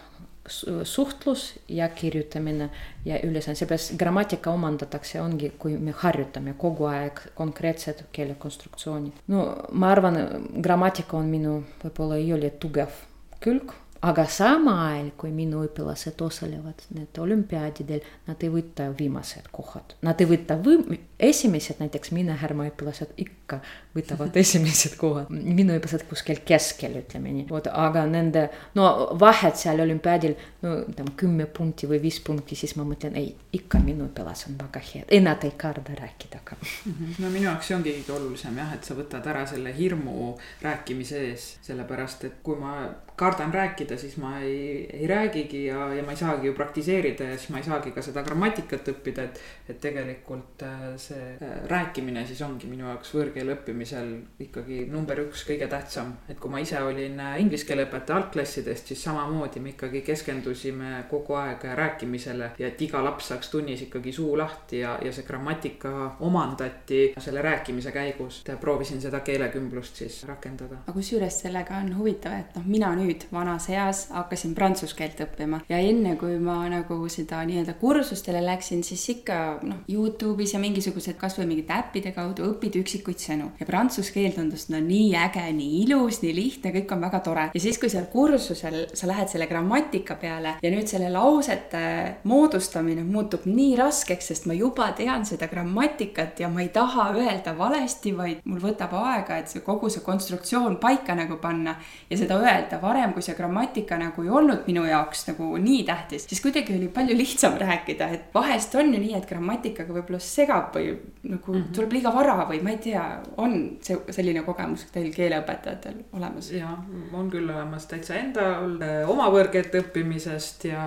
suhtlus ja kirjutamine ja ülesanne, seepärast grammatika omandatakse, ongi, kui me harjutame kogu aeg konkreetset keelekonstruktsiooni. no ma arvan, grammatika on minu võib-olla ei ole tugev külg aga samal ajal, kui minu õpilased osalevad need olümpiaadidel, nad ei võta viimased kohad. Nad ei võta või esimesed, näiteks mine Härma õpilased ikka võtavad (laughs) esimesed kohad. minu õpilased kuskil keskel, ütleme nii. vot, aga nende, no vahed seal olümpiaadil, no ütleme kümme punkti või viis punkti, siis ma mõtlen, ei, ikka minu õpilased on väga head, ei nad ei karda rääkida ka mm. -hmm. no minu jaoks see ongi kõige olulisem jah, et sa võtad ära selle hirmu rääkimise ees, sellepärast et kui ma kardan rääkida, siis ma ei, ei räägigi ja, ja ma ei saagi ju praktiseerida ja siis ma ei saagi ka seda grammatikat õppida, et. et tegelikult äh, see äh, rääkimine siis ongi minu jaoks võõrkeele õppimisel ikkagi number üks, kõige tähtsam. et kui ma ise olin äh, inglise keele õpetaja algklassidest, siis samamoodi me ikkagi keskendusime kogu aeg rääkimisele. ja et iga laps saaks tunnis ikkagi suu lahti ja, ja see grammatika omandati selle rääkimise käigus. proovisin seda keelekümblust siis rakendada. aga kusjuures sellega on huvitav, et noh, mina nüüd vanas eas hakkasin prantsuse keelt õppima ja enne kui ma nagu seda nii-öelda kursustele läksin, siis ikka noh, Youtube'is ja mingisugused kasvõi mingite äppide kaudu õpid üksikuid sõnu ja prantsuse keel tundus no nii äge, nii ilus, nii lihtne, kõik on väga tore. ja siis, kui seal kursusel sa lähed selle grammatika peale ja nüüd selle lausete moodustamine muutub nii raskeks, sest ma juba tean seda grammatikat ja ma ei taha öelda valesti, vaid mul võtab aega, et see kogu see konstruktsioon paika nagu panna ja seda öelda varem, kui see grammatika nagu ei olnud minu jaoks nagu nii tähtis, siis kuidagi oli palju lihtsam rääkida, et vahest on ju nii, et grammatikaga võib-olla segab või nagu mm -hmm. tuleb liiga vara või ma ei tea, on see selline kogemus teil keeleõpetajatel olemas? ja on küll olemas täitsa endal oma võõrkeelte õppimisest ja,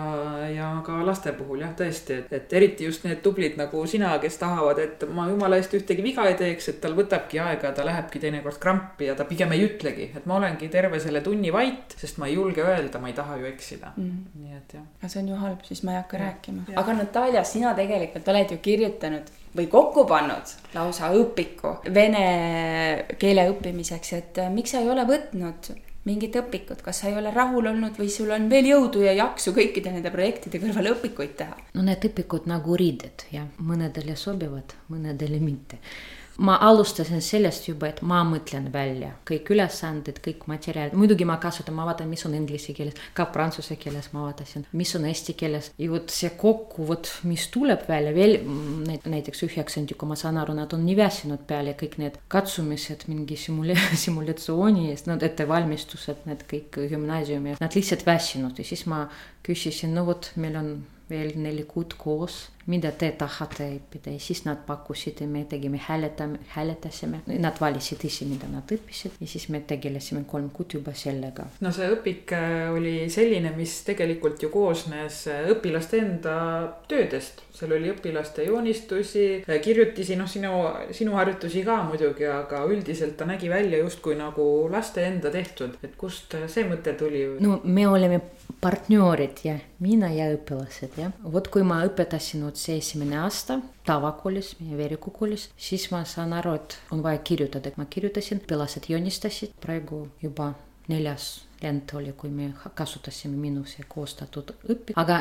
ja ka laste puhul jah, tõesti, et, et eriti just need tublid nagu sina, kes tahavad, et ma jumala eest ühtegi viga ei teeks, et tal võtabki aega, ta lähebki teinekord krampi ja ta pigem ei ütlegi, et ma olengi terve selle tunni vait sest ma ei julge öelda, ma ei taha ju eksida mm.. nii et jah. aga see on ju halb, siis ma ei hakka ja. rääkima. aga Natalja, sina tegelikult oled ju kirjutanud või kokku pannud lausa õpiku vene keele õppimiseks, et äh, miks sa ei ole võtnud mingit õpikut, kas sa ei ole rahul olnud või sul on veel jõudu ja jaksu kõikide nende projektide kõrval õpikuid teha? no need õpikud nagu riided jah, mõnedele sobivad, mõnedele mitte ma alustasin sellest juba, et ma mõtlen välja kõik ülesanded, kõik materjalid, muidugi ma kasutan, ma vaatan, mis on inglise keeles, ka prantsuse keeles ma vaatasin, mis on eesti keeles? Ja vot see kokku, vot mis tuleb välja veel näiteks üheksandiku, ma saan aru, nad on nii väsinud peale kõik need katsumised mingi simule-, (laughs) simulatsiooni eest, need ettevalmistused, need kõik gümnaasiumi, nad lihtsalt väsinud. Ja siis ma küsisin, no vot, meil on veel neli kuud koos mida te tahate õppida ja siis nad pakkusid ja me tegime hääletame, hääletasime. Nad valisid ise, mida nad õppisid ja siis me tegelesime kolm kuud juba sellega. no see õpik äh, oli selline, mis tegelikult ju koosnes äh, õpilaste enda töödest. seal oli õpilaste joonistusi, äh, kirjutisi, noh, sinu, sinu harjutusi ka muidugi, aga üldiselt ta nägi välja justkui nagu laste enda tehtud, et kust see mõte tuli? no me oleme partnerid ja mina ja õpilased jah. vot kui ma õpetasin otse esimene aasta tavakoolis, meie Veeriku koolis, siis ma saan aru, et on vaja kirjutada, ma kirjutasin, õpilased joonistasid, praegu juba neljas lend oli, kui me kasutasime minu see koostatud õpi-, aga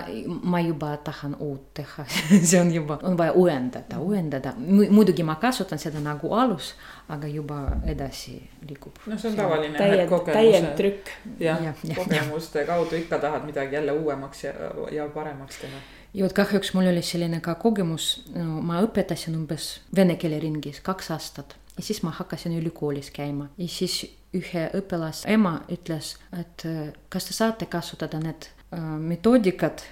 ma juba tahan uut teha see on juba, on vaja uuendada, uuendada, muidugi ma kasutan seda nagu alus, aga juba edasi liigub. noh, see on tavaline täiend, täiendtrükk. jah ja, ja, kogemuste ja. kaudu ikka tahad midagi jälle uuemaks ja, ja paremaks teha ja vot kahjuks mul oli selline ka kogemus no,, ma õpetasin umbes vene keele ringis kaks aastat ja siis ma hakkasin ülikoolis käima ja siis ühe õpilase ema ütles, et äh, kas te saate kasutada need äh, metoodikad,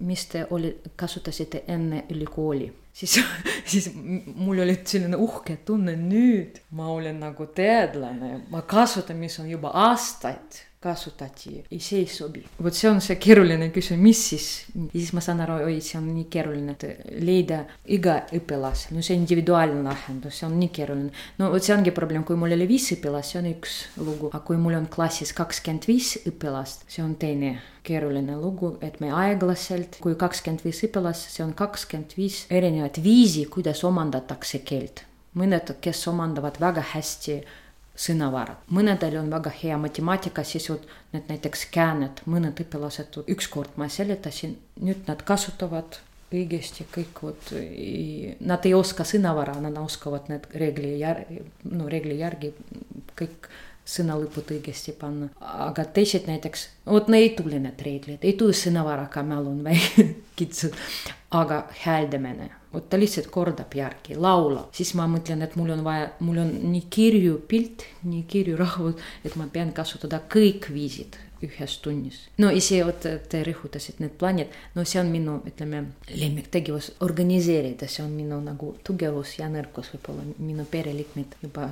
mis te oli, kasutasite enne ülikooli. siis, (laughs) siis mul oli selline uhke tunne, nüüd ma olen nagu teadlane, ma kasutan, mis on juba aastaid kasutati ja see ei sobi. vot see on see keeruline küsimus, mis siis, siis ma saan aru, oi, see on nii keeruline, et leida iga õpilase, no see individuaalne lahendus, see on nii keeruline. no vot see ongi probleem, kui mul oli viis õpilast, see on üks lugu, aga kui mul on klassis kakskümmend viis õpilast, see on teine keeruline lugu, et me aeglaselt, kui kakskümmend viis õpilast, see on kakskümmend viis erinevat viisi, kuidas omandatakse keelt. mõned, kes omandavad väga hästi sõnavarad. mõnedel on väga hea matemaatika sisud, need näiteks kääned, mõned õpilased, ükskord ma seletasin, nüüd nad kasutavad õigesti kõik vot, nad ei oska sõnavara, nad oskavad need reegli järgi, no reegli järgi kõik sõnalõpud õigesti panna. aga teised näiteks, vot ei tule need reeglid, ei tule sõnavara ka mälu on väike kitsad, aga hääldamine vot ta lihtsalt kordab järgi, laulab, siis ma mõtlen, et mul on vaja, mul on nii kirju pilt, nii kirju rahvus, et ma pean kasutada kõik viisid ühes tunnis. no see, vot te rõhutasite need plaanid, no see on minu, ütleme, lemmiktegevus, organiseerida, see on minu nagu tugevus ja nõrkus, võib-olla minu pereliikmed juba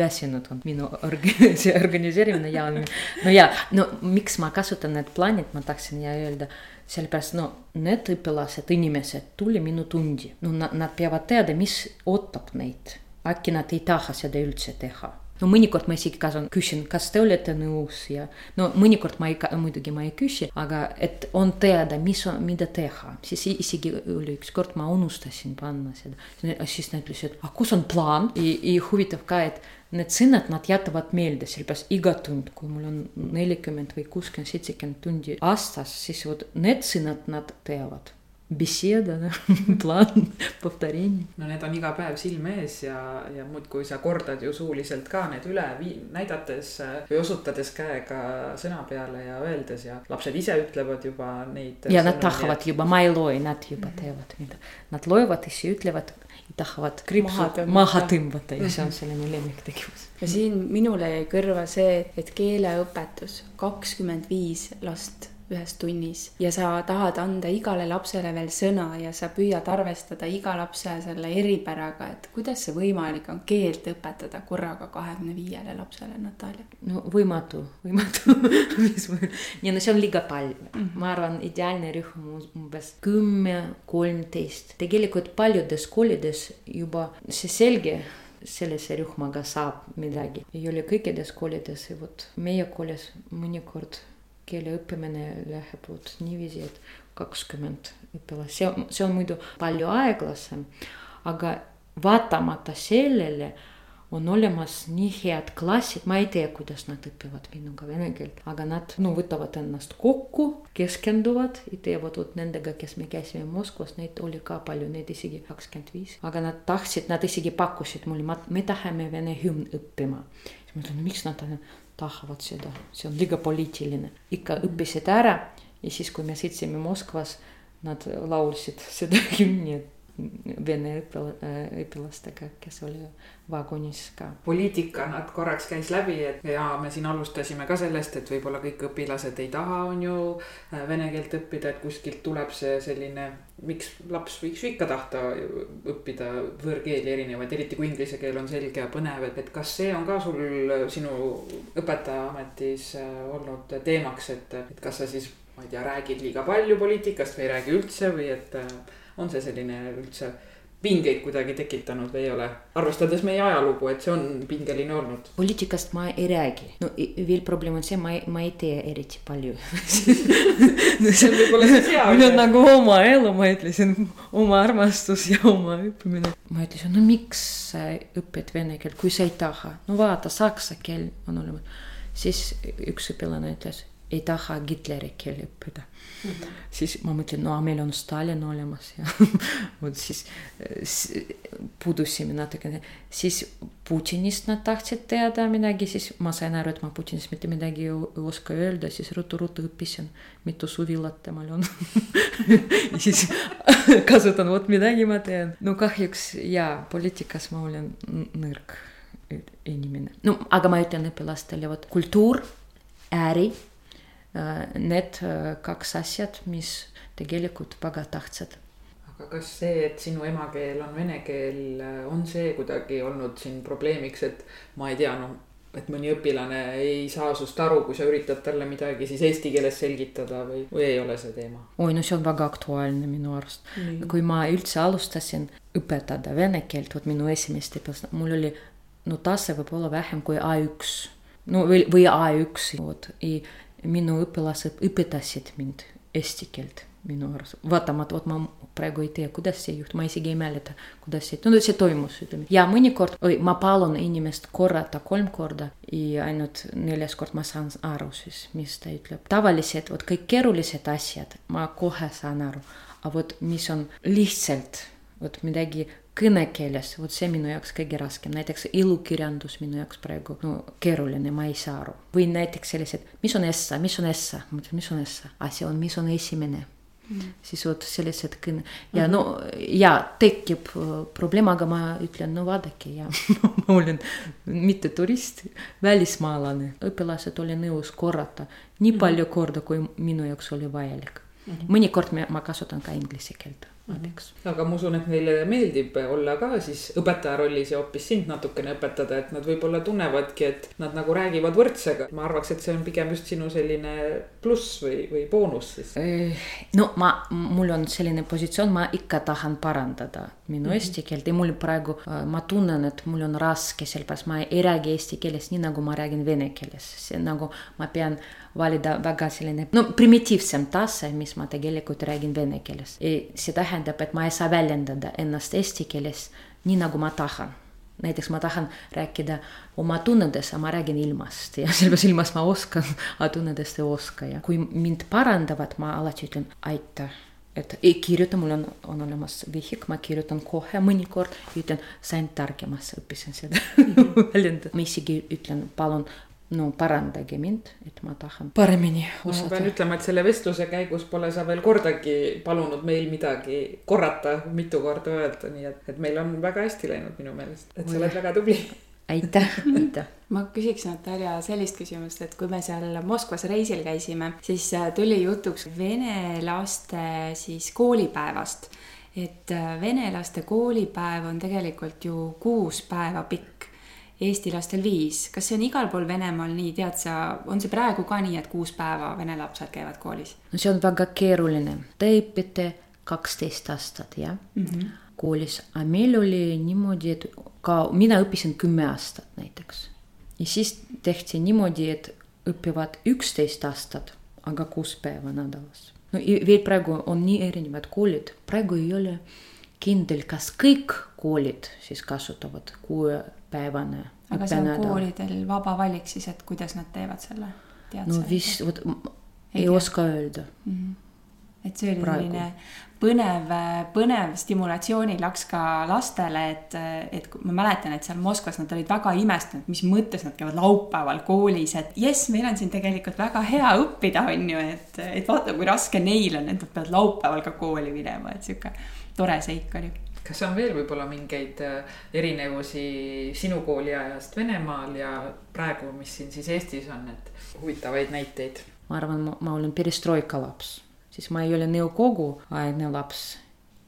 väsinud on minu org-, see organiseerimine ja, no ja, no miks ma kasutan need plaanid, ma tahtsin ja öelda sellepärast no need õpilased, inimesed tuli minu tundi, no nad, nad peavad teada, mis ootab neid. äkki nad ei taha seda üldse teha. No mõnikord ma isegi kasan, küsin, kas te olete nõus? Ja no mõnikord ma ei, muidugi ma ei küsi, aga et on teada, mis on, mida teha, siis isegi oli ükskord ma unustasin panna seda, siis nad ütlesid, aga kus on plaan? Ja, ja huvitav ka, et need sõnad, nad jätavad meelde, sellepärast iga tund, kui mul on nelikümmend või kuuskümmend, seitsekümmend tundi aastas, siis vot need sõnad nad teavad besieda, plaan, (laughs) повторение. no need on iga päev silme ees ja, ja muudkui sa kordad ju suuliselt ka need üle, näidates või osutades käega sõna peale ja öeldes ja lapsed ise ütlevad juba neid. ja nad tahavad juba, ma ei loe, nad juba teevad mida. Nad loevad ja siis ütlevad tahavad kriipsu maha tõmmata. Ja see on selline lemmiktegevus. ja siin minule jäi kõrva see, et keeleõpetus, kakskümmend viis last ühes tunnis ja sa tahad anda igale lapsele veel sõna ja sa püüad arvestada iga lapse selle eripäraga, et kuidas see võimalik on keelt õpetada korraga kahekümne viiele lapsele, Natalja? no võimatu, võimatu (laughs) ja no see on liiga palju mm, -hmm. ma arvan, ideaalne rühm umbes kümme, kolmteist, tegelikult paljudes koolides juba see selge sellise rühmaga saab midagi. ei ole kõikides koolides ja vot meie koolis mõnikord keele õppimine läheb vot niiviisi, et kakskümmend õpilast, see on, see on muidu palju aeglasem, aga vaatamata sellele on olemas nii head klassid, ma ei tea, kuidas nad õpivad minuga vene keelt, aga nad no võtavad ennast kokku, keskenduvad ja teevad vot nendega, kes me käisime Moskvas, neid oli ka palju, neid isegi kakskümmend viis, aga nad tahtsid, nad isegi pakkusid mulle, me tahame vene hümn õppima. siis ma ütlen, miks nad tahavad seda, see on liiga poliitiline. ikka õppisid ära ja siis, kui me sõitsime Moskvas, nad laulsid seda (laughs) hümni, vene õpil- õpilastega, kes oli vagunis ka. poliitika nad korraks käis läbi, et ja me siin alustasime ka sellest, et võib-olla kõik õpilased ei taha, on ju vene keelt õppida, et kuskilt tuleb see selline miks laps võiks ju ikka tahta õppida võõrkeeli erinevaid, eriti kui inglise keel on selge ja põnev, et, et kas see on ka sul sinu õpetajaametis olnud teemaks, et, et kas sa siis, ma ei tea, räägid liiga palju poliitikast või ei räägi üldse või et on see selline üldse pingeid kuidagi tekitanud või ei ole, arvestades meie ajalugu, et see on pingeline olnud? poliitikast ma ei räägi, no veel probleem on see, ma ei, ma ei tee eriti palju (laughs) no see on võib-olla siis hea. (laughs) mul on nagu oma elu, ma ütlesin, oma armastus ja oma õppimine. ma ütlesin, no miks sa õpid vene keelt, kui sa ei taha, no vaata, saksa keel on olemas. siis üks õpilane ütles, ei taha Hitleri keeli õppida mm. -hmm. siis ma mõtlen, no meil on Stalin olemas ja (laughs) vot siis puudusime natukene, siis Putinist nad tahtsid teada midagi, siis ma sain aru, et ma Putinist mitte midagi ei oska öelda, siis ruttu-ruttu õppisin, mitu suvilat temal on (laughs) siis (laughs) kasutan, vot midagi ma teen. no kahjuks jaa, poliitikas ma olen nõrk inimene. no aga ma ütlen õpilastele, vot kultuur, äri need kaks asjad, mis tegelikult väga tähtsad. aga kas see, et sinu emakeel on vene keel, on see kuidagi olnud siin probleemiks, et ma ei tea, noh et mõni õpilane ei saa sust aru, kui sa üritad talle midagi siis eesti keeles selgitada või, või ei ole see teema? oi, no see on väga aktuaalne minu arust. kui ma üldse alustasin õpetada vene keelt, vot minu esimest õpilast, mul oli no tase võib-olla vähem kui A1. no või, või A1, vot minu õpilased õpetasid mind eesti keelt minu arust, vaatamata, vot ma praegu ei tea, kuidas see juhtus, ma isegi ei mäleta, kuidas see, no see toimus, ütleme. ja mõnikord, oi, ma palun inimest korrata kolm korda ja ainult neljas kord ma saan aru siis, mis ta ütleb. tavaliselt vot kõik keerulised asjad ma kohe saan aru, aga vot mis on lihtsalt vot midagi kõnekeeles, vot see minu jaoks kõige raskem, näiteks ilukirjandus minu jaoks praegu no keeruline, ma ei saa aru. või näiteks sellised, mis on essa, mis on essa, ma mõtlen, mis on essa, aa see on, mis on esimene mm.. siis vot sellised kõne ja mm -hmm. no ja tekib probleem, aga ma ütlen, no vaadake ja ma olen mitte turist, välismaalane, õpilased oli nõus korrata nii palju -hmm. korda, kui minu jaoks oli vajalik mm. -hmm. mõnikord ma kasutan ka inglise keelt näiteks. aga ma usun, et neile meeldib olla ka siis õpetaja rollis ja hoopis sind natukene õpetada, et nad võib-olla tunnevadki, et nad nagu räägivad võrdsega. ma arvaks, et see on pigem just sinu selline pluss või, või boonus siis. no ma, mul on selline positsioon, ma ikka tahan parandada minu mm -hmm. eesti keelt ja mul praegu, ma tunnen, et mul on raske, sellepärast ma ei räägi eesti keeles nii nagu ma räägin vene keeles, see nagu ma pean valida väga selline, no primitiivsem tase, mis ma tegelikult räägin vene keeles. see tähendab, et ma ei saa väljendada ennast eesti keeles nii nagu ma tahan näiteks ma tahan rääkida oma tunnetest, ma räägin ilmast ja sellepärast ilmast ma oskan, aga tunnetest ei oska ja kui mind parandavad, ma alati ütlen aitäh. et ei kirjuta, mul on, on olemas vihik, ma kirjutan kohe mõnikord, ütlen, sain targemaks, õppisin seda väljendada. ma isegi ütlen, palun no parandage mind, et ma tahan paremini osata. ma pean ütlema, et selle vestluse käigus pole sa veel kordagi palunud meil midagi korrata, mitu korda öelda, nii et, et meil on väga hästi läinud minu meelest, et sa oled väga tubli. aitäh, aitäh. (laughs) ma küsiks Natalja sellist küsimust, et kui me seal Moskvas reisil käisime, siis äh, tuli jutuks vene laste siis koolipäevast. et äh, vene laste koolipäev on tegelikult ju kuus päeva pikk Eesti lastel viis. kas see on igal pool Venemaal nii, tead sa, on see praegu ka nii, et kuus päeva vene lapsed käivad koolis? no see on väga keeruline. Te õpite kaksteist aastat, jah mm -hmm. koolis, aga meil oli niimoodi, et ka mina õppisin kümme aastat näiteks. ja siis tehti niimoodi, et õpivad üksteist aastat, aga kuus päeva nädalas. no veel praegu on nii erinevad koolid, praegu ei ole kindel, kas kõik koolid siis kasutavad kuuepäevane aga see on koolidel vaba valik siis, et kuidas nad teevad selle? no vist, vot ei, ei oska öelda mm. -hmm. et see oli Praegu. selline põnev, põnev stimulatsioonilaks ka lastele, et, et ma mäletan, et seal Moskvas nad olid väga imestunud, mis mõttes nad käivad laupäeval koolis, et jess, meil on siin tegelikult väga hea õppida, on ju, et, et vaata, kui raske neil on, et nad peavad laupäeval ka kooli minema, et sihuke tore seik oli kas on veel võib-olla mingeid äh, erinevusi sinu kooliajast Venemaal ja praegu, mis siin siis Eestis on, et huvitavaid näiteid? ma arvan, ma olen perestroika laps, siis ma ei ole nõukoguaegne laps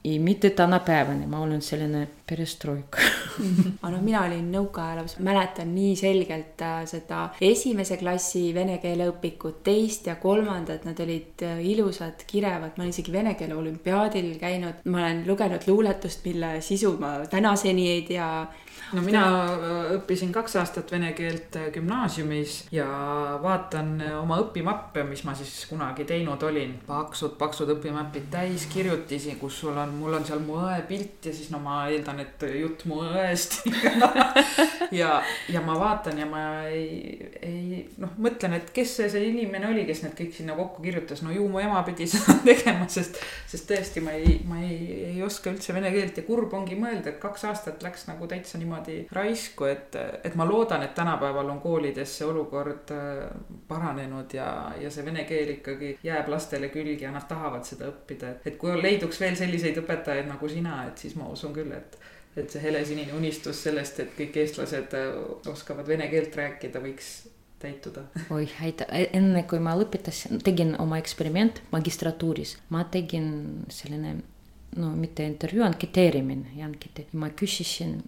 ei mitte tänapäevani, ma olen selline perestroika (laughs) aga noh, mina olin nõukaaja laps, mäletan nii selgelt äh, seda esimese klassi vene keele õpikut, teist ja kolmandat, nad olid äh, ilusad, kirevad, ma olen isegi vene keele olümpiaadil käinud, ma olen lugenud luuletust, mille sisu ma tänaseni ei tea no mina äh, õppisin kaks aastat vene keelt äh, gümnaasiumis ja vaatan äh, oma õpimappe, mis ma siis kunagi teinud olin. paksud, paksud õpimapid täis kirjutisi, kus sul on, mul on seal mu õe pilt ja siis no ma eeldan, et jutt mu õest (laughs) ja, ja ma vaatan ja ma ei, ei noh, mõtlen, et kes see, see inimene oli, kes need kõik sinna kokku kirjutas, no ju mu ema pidi (laughs) seda tegema, sest, sest tõesti ma ei, ma ei, ei oska üldse vene keelt ja kurb ongi mõelda, et kaks aastat läks nagu täitsa niimoodi niimoodi raisku, et, et ma loodan, et tänapäeval on koolides see olukord äh, paranenud ja, ja see vene keel ikkagi jääb lastele külge ja nad tahavad seda õppida, et, et kui leiduks veel selliseid õpetajaid nagu sina, et siis ma usun küll, et et see helesinine unistus sellest, et kõik eestlased äh, oskavad vene keelt rääkida, võiks täituda. oih, aitäh, enne kui ma lõpetasin, tegin oma eksperiment magistratuuris, ma tegin selline no mitte intervjuu, anketeerimine ja ankete. ma küsisin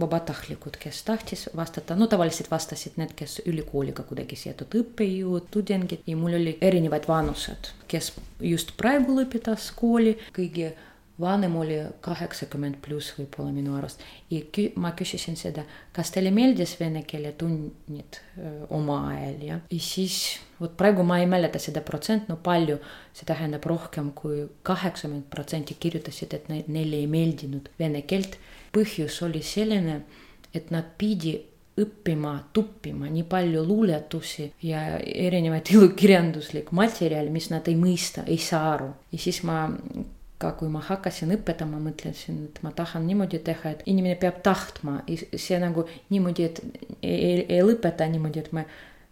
vabatahtlikud, kes tahtis vastata, no tavaliselt vastasid need, kes ülikooliga kuidagi seotud õppejõud, tudengid ja mul oli erinevad vanused, kes just praegu lõpetas kooli, kõige vanem oli kaheksakümmend pluss võib-olla minu arust. ja kü-, ma küsisin seda, kas teile meeldis vene keele tunnid oma ajal ja, ja siis vot praegu ma ei mäleta seda protsent, no palju, see tähendab rohkem kui kaheksakümmend protsenti kirjutasid, et neile ei meeldinud vene keelt põhjus oli selline, et nad pidi õppima, tuppima nii palju luuletusi ja erinevaid (laughs) ilukirjanduslikku materjali, mis nad ei mõista, ei saa aru. ja siis ma ka kui ma hakkasin õpetama, mõtlesin, et ma tahan niimoodi teha, et inimene peab tahtma, see nagu niimoodi, et ei, ei lõpeta niimoodi, et me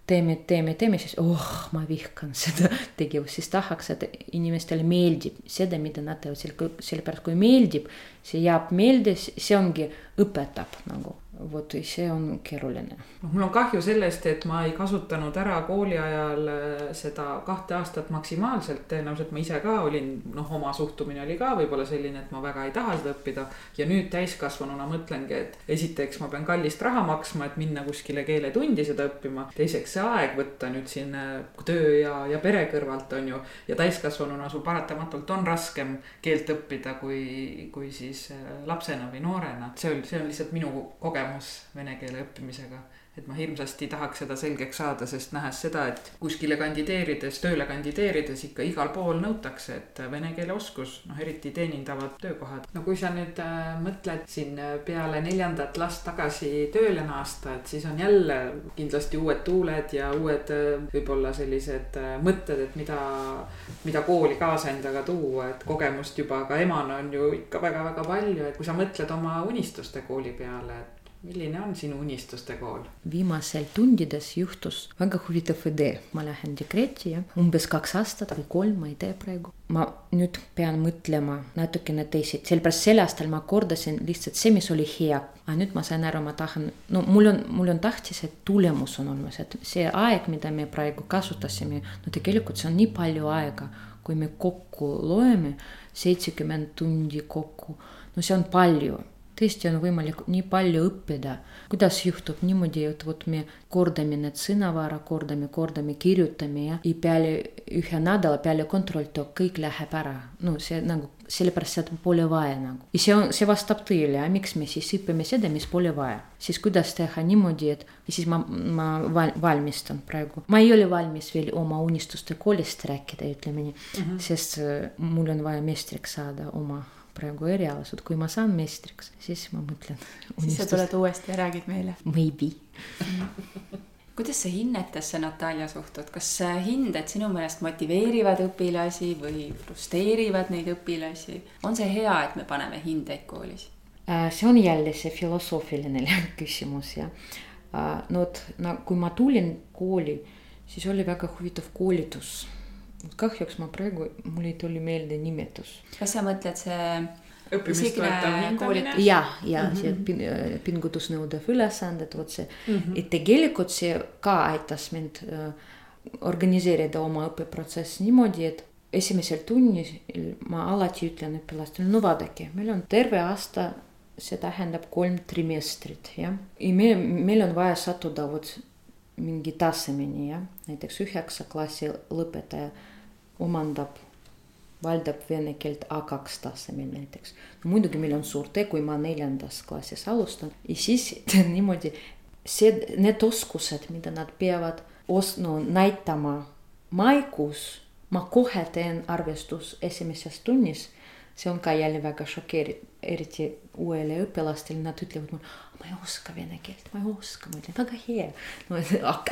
teeme, teeme, teeme, siis oh, ma vihkan seda (laughs) tegevust, siis tahaks, et inimestele meeldib seda, mida nad teevad, sellepärast kui meeldib, see jääb meelde, see ongi, õpetab nagu vot see on keeruline. noh, mul on kahju sellest, et ma ei kasutanud ära kooli ajal äh, seda kahte aastat maksimaalselt, tõenäoliselt ma ise ka olin, noh, oma suhtumine oli ka võib-olla selline, et ma väga ei taha seda õppida. ja nüüd täiskasvanuna mõtlengi, et esiteks ma pean kallist raha maksma, et minna kuskile keeletundi seda õppima. teiseks see aeg võtta nüüd siin äh, töö ja, ja pere kõrvalt on ju. ja täiskasvanuna sul paratamatult on raskem keelt õppida, kui, kui siis äh, lapsena või noorena. see on, see on lihtsalt minu kogemus kogemus vene keele õppimisega et ma hirmsasti tahaks seda selgeks saada, sest nähes seda, et kuskile kandideerides, tööle kandideerides ikka igal pool nõutakse, et vene keele oskus, noh eriti teenindavad töökohad. no kui sa nüüd äh, mõtled siin peale neljandat last tagasi tööle naasta, et siis on jälle kindlasti uued tuuled ja uued äh, võib-olla sellised äh, mõtted, et mida, mida kooli kaasa endaga tuua, et kogemust juba ka emana on ju ikka väga-väga palju, et kui sa mõtled oma unistuste kooli peale, et milline on sinu unistuste kool? viimasel tundides juhtus väga huvitav idee, ma lähen dekreeti ja umbes kaks aastat või kolm, ma ei tea praegu. ma nüüd pean mõtlema natukene teisiti, sellepärast sel aastal ma kordasin lihtsalt see, mis oli hea. aga nüüd ma sain aru, ma tahan, no mul on, mul on tähtis, et tulemus on olemas, et see aeg, mida me praegu kasutasime, no tegelikult see on nii palju aega, kui me kokku loeme, seitsekümmend tundi kokku, no see on palju tõesti on võimalik nii palju õppida, kuidas juhtub niimoodi, et vot me kordame need sõnavara, kordame, kordame, kirjutame ja, ja peale ühe nädala peale kontrolltöö kõik läheb ära. no see nagu sellepärast seda pole vaja nagu. ja see on, see vastab tõele, miks me siis õpime seda, mis pole vaja. siis kuidas teha niimoodi, et ja siis ma, ma val, valmistan praegu. ma ei ole valmis veel oma unistuste koolist rääkida, ütleme nii mm, -hmm. sest mul on vaja meistriks saada oma praegu erialased, kui ma saan meistriks, siis ma mõtlen. siis sa tuled uuesti ja räägid meile? Maybe kuidas sa hinnetesse, Natalja, suhtud, kas hinded sinu meelest motiveerivad õpilasi või frustreerivad neid õpilasi? on see hea, et me paneme hindeid koolis? Äh, see on jälle see filosoofiline (laughs) küsimus ja äh, no vot, no kui ma tulin kooli, siis oli väga huvitav koolitus kahjuks ma praegu, mul ei tuli meelde nimetus. kas sa mõtled see õppimist toetav hindamine. jah, ja mm -hmm. see pin, pingutusnõudev ülesanded, vot see mm, -hmm. et tegelikult see ka aitas mind äh, organiseerida oma õppeprotsessi niimoodi, et esimesel tunnil ma alati ütlen õpilastele, no vaadake, meil on terve aasta, see tähendab kolm trimestrit, jah. ja meil, meil on vaja sattuda vot mingi tasemeni, jah. näiteks üheksa klassi lõpetaja omandab valdab vene keelt A2 tasemel näiteks. no muidugi meil on suur tee, kui ma neljandas klassis alustan ja siis (laughs) niimoodi see, need oskused, mida nad peavad os-, no näitama maikuus, ma kohe teen arvestus esimeses tunnis. See on ka jälle väga šokeeriv, eriti uuele õpilastele, nad ütlevad mulle, ma ei oska vene keelt, ma ei oska, ma ütlen väga hea. no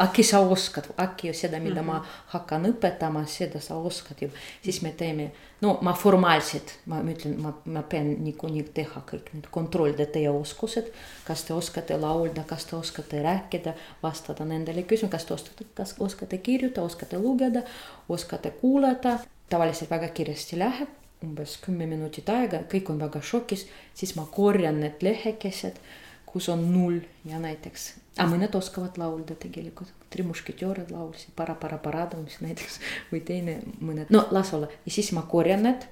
äkki sa oskad, äkki seda, mida mm -hmm. ma hakkan õpetama, seda sa oskad ju, siis me teeme. no ma formaalselt, ma ütlen, ma, ma pean niikuinii teha kõik need, kontrollida teie oskused. kas te oskate laulda, kas te oskate rääkida, vastada nendele küsimustele, kas te oskate, kas oskate kirjutada, oskate lugeda, oskate kuulata. tavaliselt väga kiiresti läheb umbes kümme minutit aega, kõik on väga šokis, siis ma korjan need lehekesed kus on null ja näiteks, aga mõned oskavad laulda tegelikult. trimušketjoorid laulsid Para-para-parada, mis näiteks või teine mõned, no las olla ja siis ma korjan need.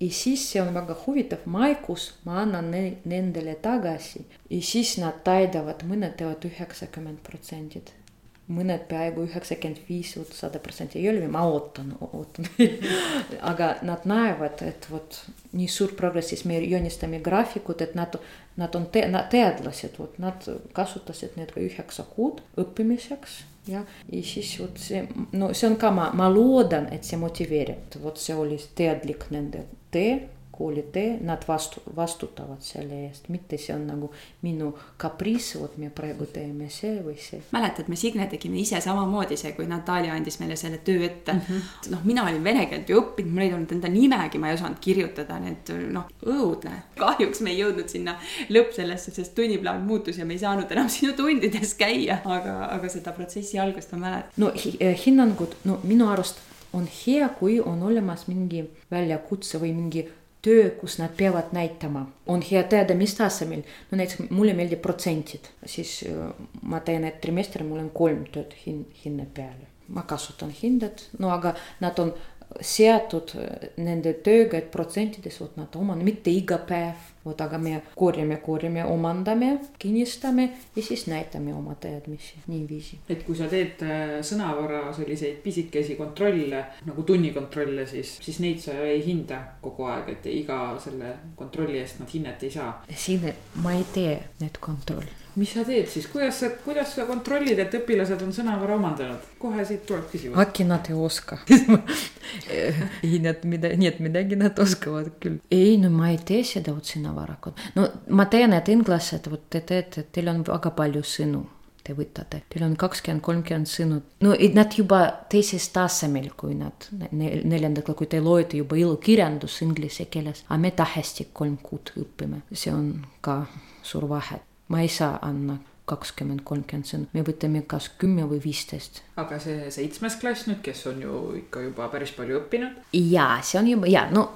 ja siis see on väga huvitav, maikuus ma annan ne nendele tagasi ja siis nad täidavad, mõned teevad üheksakümmend protsendit mõned peaaegu üheksakümmend viis, sada protsenti. Ei ole, ma ootan, ootan. (laughs) Aga nad näevad, et vot nii suur progress, siis me joonistame graafikud, et nad, nad on te, nad teadlased, vot nad kasutasid need üheksa kuud õppimiseks. jah, ja siis vot see, no see on ka, ma, ma loodan, et see motiveerib, vot see oli teadlik nende tee koolitee, nad vastu, vastutavad selle eest, mitte see on nagu minu kapriis, vot me praegu teeme see või see. mäletad, me Signe tegime ise samamoodi see, kui Natalja andis meile selle töö ette mm. -hmm. noh, mina olin vene keelt ju õppinud, mul ei olnud enda nimegi, ma ei osanud kirjutada, need noh, õudne. kahjuks me ei jõudnud sinna lõpp sellesse, sest tunniplaan muutus ja me ei saanud enam (laughs) sinu tundides käia, aga, aga seda protsessi algust ma mäletan. no eh, hinnangud, no minu arust on hea, kui on olemas mingi väljakutse või mingi töö, kus nad peavad näitama, on hea teada, mis tasemel. no näiteks mulle meeldib protsentid, siis ma teen, et trimester mul on kolm tööd hin-, hinne peale. ma kasutan hinded, no aga nad on seatud nende tööga, et protsentides, vot nad omandavad, mitte iga päev vot aga me korjame, korjame, omandame, kinnistame ja siis näitame oma teadmisi niiviisi. et kui sa teed äh, sõnavara selliseid pisikesi kontrolle nagu tunnikontrolle, siis, siis neid sa ei hinda kogu aeg, et iga selle kontrolli eest nad hinnet ei saa. siin ma ei tee neid kontrolle mis sa teed siis, kuidas sa, kuidas sa kontrollid, et õpilased on sõnavara omandanud? kohe siit tuleb küsimus. äkki nad ei oska (laughs) ei, nad mida, nii et midagi nad oskavad küll. ei, no ma ei tee seda vot sõnavarakud. no ma tean, et inglased, vot te teete, teil on väga palju sõnu te võtate, teil on kakskümmend, kolmkümmend sõnu, no nad juba teises tasemel, kui nad neljandal, kui te loete juba ilukirjandus inglise keeles, aga me tähestik kolm kuud õpime, see on ka suur vahe ma ei saa anda kakskümmend, kolmkümmend sõna, me võtame kas kümme või viisteist. aga see seitsmes klass nüüd, kes on ju ikka juba päris palju õppinud? jaa, see on juba ja no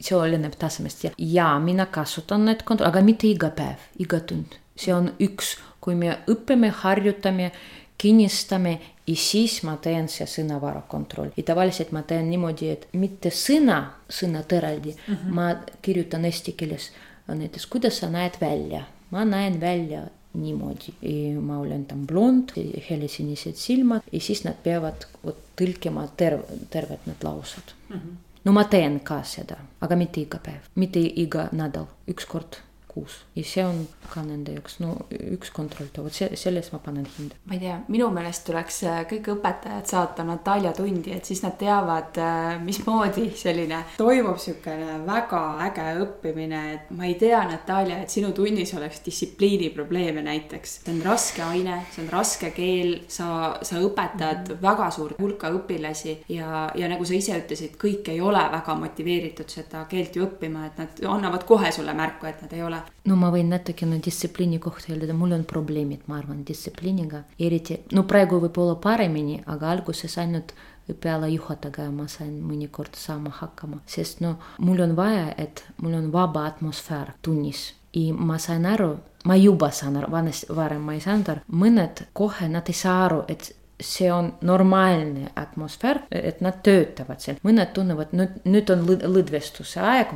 see oleneb tasemest ja, ja mina kasutan neid kont-, aga mitte iga päev, iga tund. see on üks, kui me õpime, harjutame, kinnistame ja siis ma teen see sõnavara kontroll ja tavaliselt ma teen niimoodi, et mitte sõna, sõnad eraldi mm, -hmm. ma kirjutan eesti keeles näiteks, kuidas sa näed välja ma näen välja niimoodi, ma olen tam blond, helesinised silmad ja siis nad peavad vot tõlkima terve, terved need laused mm. -hmm. no ma teen ka seda, aga mitte iga päev, mitte iga nädal, üks kord kuus ja see on ka nende jaoks no üks kontroll, vot see, selles ma panen hinda. ma ei tea, minu meelest tuleks äh, kõik õpetajad saata Natalja tundi, et siis nad teavad, äh, mismoodi selline toimub siukene väga äge õppimine, et ma ei tea, Natalja, et sinu tunnis oleks distsipliini probleeme näiteks. see on raske aine, see on raske keel, sa, sa õpetad mm -hmm. väga suurt hulka õpilasi ja, ja nagu sa ise ütlesid, kõik ei ole väga motiveeritud seda keelt ju õppima, et nad annavad kohe sulle märku, et nad ei ole no ma võin natukene distsipliini kohta öelda, mul on probleemid, ma arvan, distsipliiniga, eriti no praegu võib-olla paremini, aga alguses ainult õppealajuhatajaga ma sain mõnikord saama hakkama, sest no mul on vaja, et mul on vaba atmosfäär tunnis ja ma sain aru, ma juba saan aru, vanasti, varem ma ei saanud aru, mõned kohe nad ei saa aru, et see on normaalne atmosfäär, et nad töötavad seal, mõned tunnevad, nüüd, nüüd on lõd lõdvestuse aeg,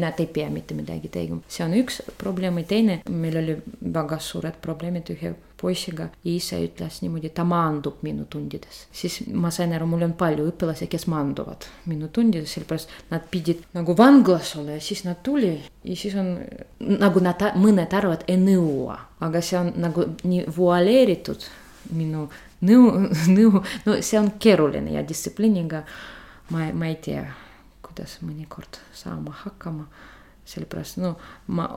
nad ei pea mitte midagi tegema. see on üks probleem. Ja teine, meil oli väga suured probleemid. Ühe poisiga ja isa ütles niimoodi, ta maandub minu tundides. siis ma sain aru, mul on palju õpilasi, kes maanduvad minu tundides, sellepärast nad pidid nagu vanglas olla ja siis nad tuli. Ja siis on nagu nad, mõned arvavad, ei nõua, aga see on nagu nii vualeeritud minu nõu, nõu, no see on keeruline ja distsipliiniga ma, ma ei tea, kuidas mõnikord saama hakkama. sellepärast, no ma,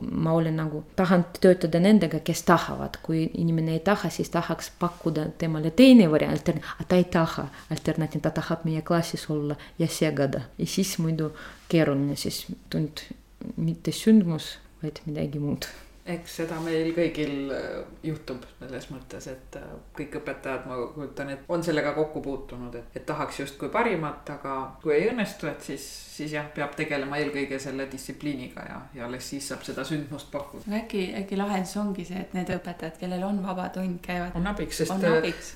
ma olen nagu, tahan töötada nendega, kes tahavad, kui inimene ei taha, siis tahaks pakkuda temale teine variant, aga ta ei taha alternatiivi, ta tahab meie klassis olla ja segada ja siis muidu keeruline siis tund, mitte sündmus, vaid midagi muud eks seda meil kõigil äh, juhtub selles mõttes, et äh, kõik õpetajad, ma kujutan, et on sellega kokku puutunud, et, et tahaks justkui parimat, aga kui ei õnnestu, et siis, siis jah, peab tegelema eelkõige selle distsipliiniga ja, ja alles siis saab seda sündmust pakkuda. äkki, äkki lahendus ongi see, et need õpetajad, kellel on vaba tund, käivad. on abiks, sest on äh, abiks.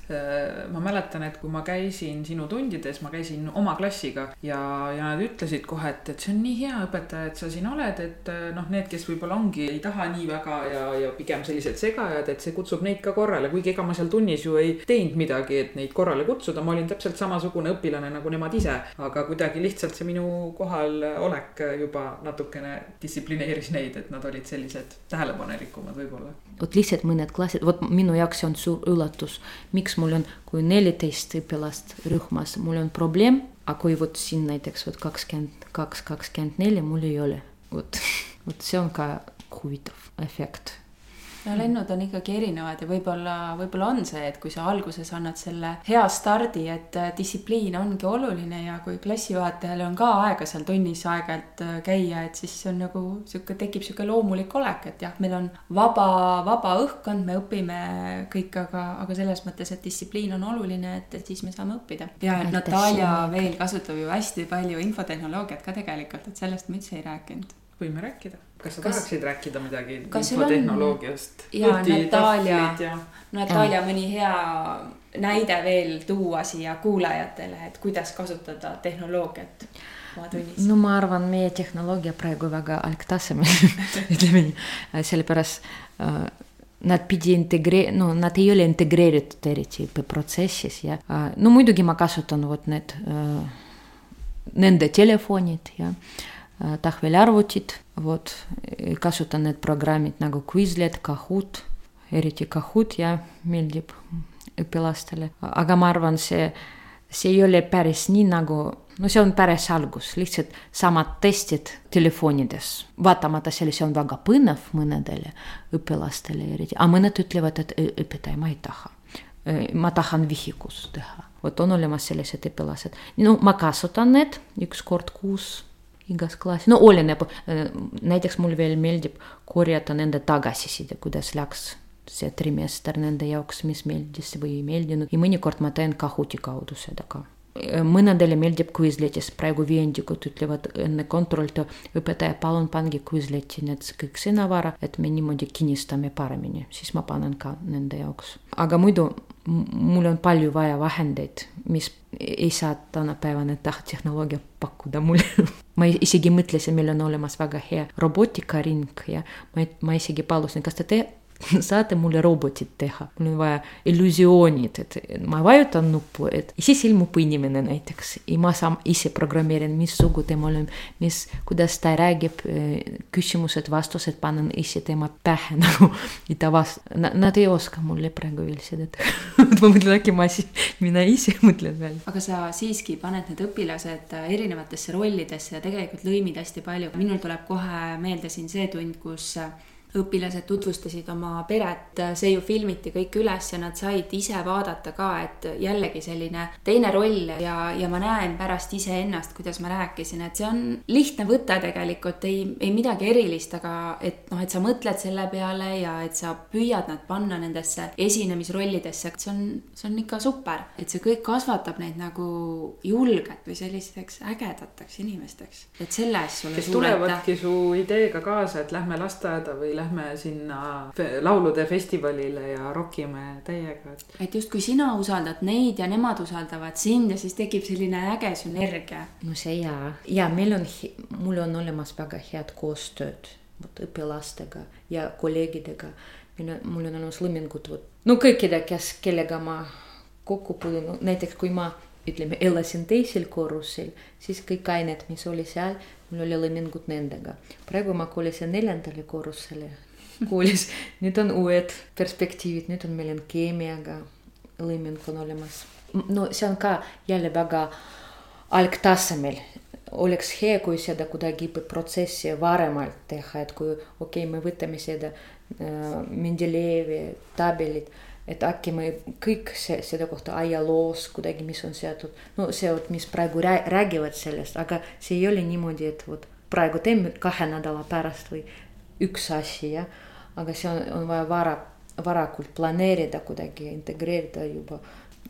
Ma mäletan, et kui ma käisin sinu tundides, ma käisin oma klassiga ja, ja nad ütlesid kohe, et, et see on nii hea õpetaja, et sa siin oled, et noh, need, kes võib-olla ongi, ei taha nii väga ja, ja pigem sellised segajad, et see kutsub neid ka korrale, kuigi ega ma seal tunnis ju ei teinud midagi, et neid korrale kutsuda, ma olin täpselt samasugune õpilane nagu nemad ise. aga kuidagi lihtsalt see minu kohalolek juba natukene distsiplineeris neid, et nad olid sellised tähelepanelikumad võib-olla. vot lihtsalt mõned klassid, vot minu jaoks see on suur üllatus, miks mul on, kui neliteist õpilast rühmas, mul on probleem, aga kui vot siin näiteks vot kakskümmend kaks, kakskümmend neli, mul ei ole, vot, (laughs) vot see on ka huvitav efekt. No lennud on ikkagi erinevad ja võib-olla, võib-olla on see, et kui sa alguses annad selle hea stardi, et äh, distsipliin ongi oluline ja kui klassijuhatajal on ka aega seal tunnis aeg-ajalt äh, käia, et siis on nagu sihuke, tekib sihuke loomulik olek, et jah, meil on vaba, vaba õhkkond, me õpime kõik, aga, aga selles mõttes, et distsipliin on oluline, et, et siis me saame õppida. ja Natalja veel kasutab ju hästi palju infotehnoloogiat ka tegelikult, et sellest me üldse ei rääkinud. Võime rääkida, kas sa kas, tahaksid rääkida midagi infotehnoloogiast? ja Natalja, ja... Natalja mõni hea näide veel tuua siia kuulajatele, et kuidas kasutada tehnoloogiat oma tunnis? no ma arvan, meie tehnoloogia praegu väga algtasemel (laughs) ütleme nii, sellepärast äh, nad pidi integre-, no nad ei ole integreeritud eriti õppeprotsessis ja äh, no muidugi ma kasutan vot need äh, nende telefonid ja äh, Äh, tahvelarvutid, vot kasutan need programmid nagu Quizlet, Kahoot, eriti Kahoot ja meeldib õpilastele, aga ma arvan, see, see ei ole päris nii nagu, no see on päris algus, lihtsalt samad testid telefonides. vaatamata sellele, see on väga põnev mõnedele õpilastele eriti, aga mõned ütlevad, et õpetaja, ma ei taha. ma tahan vihikus teha, vot on olemas sellised õpilased, no ma kasutan need üks kord kuus igas klassis, no oleneb, näiteks mul veel meeldib korjata nende tagasiside, kuidas läks see trimester nende jaoks, mis meeldis või ei meeldinud ja mõnikord ma teen Kahooti kaudu seda ka. Mõnedele meeldib Quizletis, praegu viiendikud ütlevad enne kontrolli, õpetaja, palun pange Quizleti need kõik sõnavara, et me niimoodi kinnistame paremini, siis ma panen ka nende jaoks. aga muidu mul on palju vaja vahendeid, mis ei saa tänapäevane tehnoloogia pakkuda mulle ma isegi mõtlesin, meil on olemas väga hea robootikaring ja ma, ma isegi palusin, kas te te saate mulle robotit teha, mul on vaja illusioonid, et ma vajutan nuppu, et siis ilmub inimene näiteks ja ma saan ise programmeerin, missugu temal on, mis, kuidas ta räägib, küsimused-vastused panen ise tema pähe nagu ja ta vast-, nad ei oska mulle praegu veel seda teha ma mõtlen, äkki ma siis, mina ise mõtlen välja. aga sa siiski paned need õpilased erinevatesse rollidesse ja tegelikult lõimid hästi palju, minul tuleb kohe meelde siin see tund, kus õpilased tutvustasid oma peret, see ju filmiti kõik üles ja nad said ise vaadata ka, et jällegi selline teine roll ja, ja ma näen pärast iseennast, kuidas ma rääkisin, et see on lihtne võte tegelikult, ei, ei midagi erilist, aga et noh, et sa mõtled selle peale ja et sa püüad nad panna nendesse esinemisrollidesse, see on, see on ikka super, et see kõik kasvatab neid nagu julget või sellisteks ägedateks inimesteks, et selle eest sulle kes tulevadki su ideega kaasa, et lähme lasteaeda või lähme sinna laulude festivalile ja rokime täiega. et justkui sina usaldad neid ja nemad usaldavad sind ja siis tekib selline äge sünergia. no see jaa, ja meil on, mul on olemas väga head koostööd vot õpilastega ja kolleegidega. mul on olemas lõimingud, vot no kõikide, kes, kellega ma kokku puutun, näiteks kui ma ütleme, elasin teisel korrusel, siis kõik ained, mis oli seal, mul oli lõimingud nendega. praegu ma kolisin neljandale korrusele koolis, (laughs) nüüd on uued perspektiivid, nüüd on meil on keemiaga lõiming on olemas. no see on ka jälle väga algtasemel. oleks hea, kui seda kuidagi protsessi varemalt teha, et kui okei okay,, me võtame seda äh, Mendelejevi tabelit et äkki me kõik see, selle kohta ajaloos kuidagi, mis on seotud, no see, mis praegu räägivad sellest, aga see ei ole niimoodi, et vot praegu teeme kahe nädala pärast või üks asi, jah. aga see on, on vaja vara, varakult planeerida kuidagi, integreerida juba,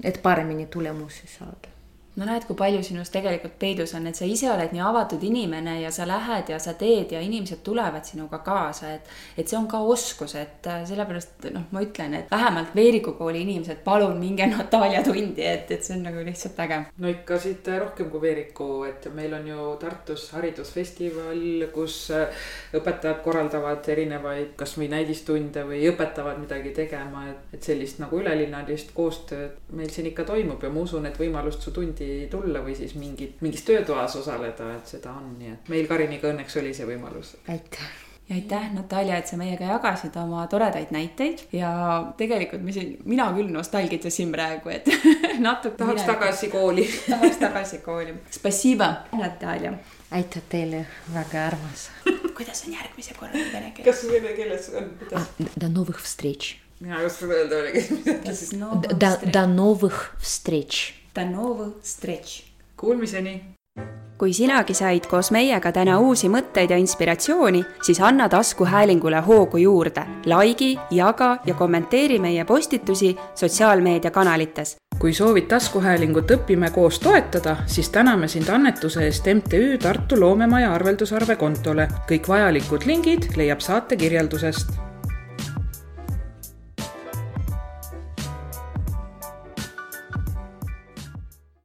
et paremini tulemusi saada no näed, kui palju sinus tegelikult peidus on, et sa ise oled nii avatud inimene ja sa lähed ja sa teed ja inimesed tulevad sinuga kaasa, et. et see on ka oskus, et äh, sellepärast noh, ma ütlen, et vähemalt Veeriku kooli inimesed, palun minge Natalja tundi, et, et see on nagu lihtsalt äge. no ikka siit rohkem kui Veeriku, et meil on ju Tartus haridusfestival, kus äh, õpetajad korraldavad erinevaid kasvõi näidistunde või õpetavad midagi tegema, et, et sellist nagu ülelinnalist koostööd meil siin ikka toimub ja ma usun, et võimalust su tundi tundi tulla või siis mingit, mingis töötoas osaleda, et seda on, nii et meil Kariniga õnneks oli see võimalus. aitäh ja aitäh, Natalja, et sa meiega jagasid oma toredaid näiteid ja tegelikult ma siin, mina küll nostalgitsesin praegu, et (laughs) natuke. tahaks mineviku. tagasi kooli tahaks tagasi kooli. Spasiba, Natalja. aitäh teile, väga armas (laughs) kuidas on järgmise korra vene keeles? kas vene keeles on, kuidas ah,? До новых встреч. mina ei oska öelda oligi. До, до новых встреч До новых встреч! Kuulmiseni! kui sinagi said koos meiega täna uusi mõtteid ja inspiratsiooni, siis anna taskuhäälingule hoogu juurde, likei, jaga ja kommenteeri meie postitusi sotsiaalmeediakanalites. kui soovid taskuhäälingut Õpime koos toetada, siis täname sind annetuse eest MTÜ Tartu Loomemaja arveldusarve kontole. kõik vajalikud lingid leiab saate kirjeldusest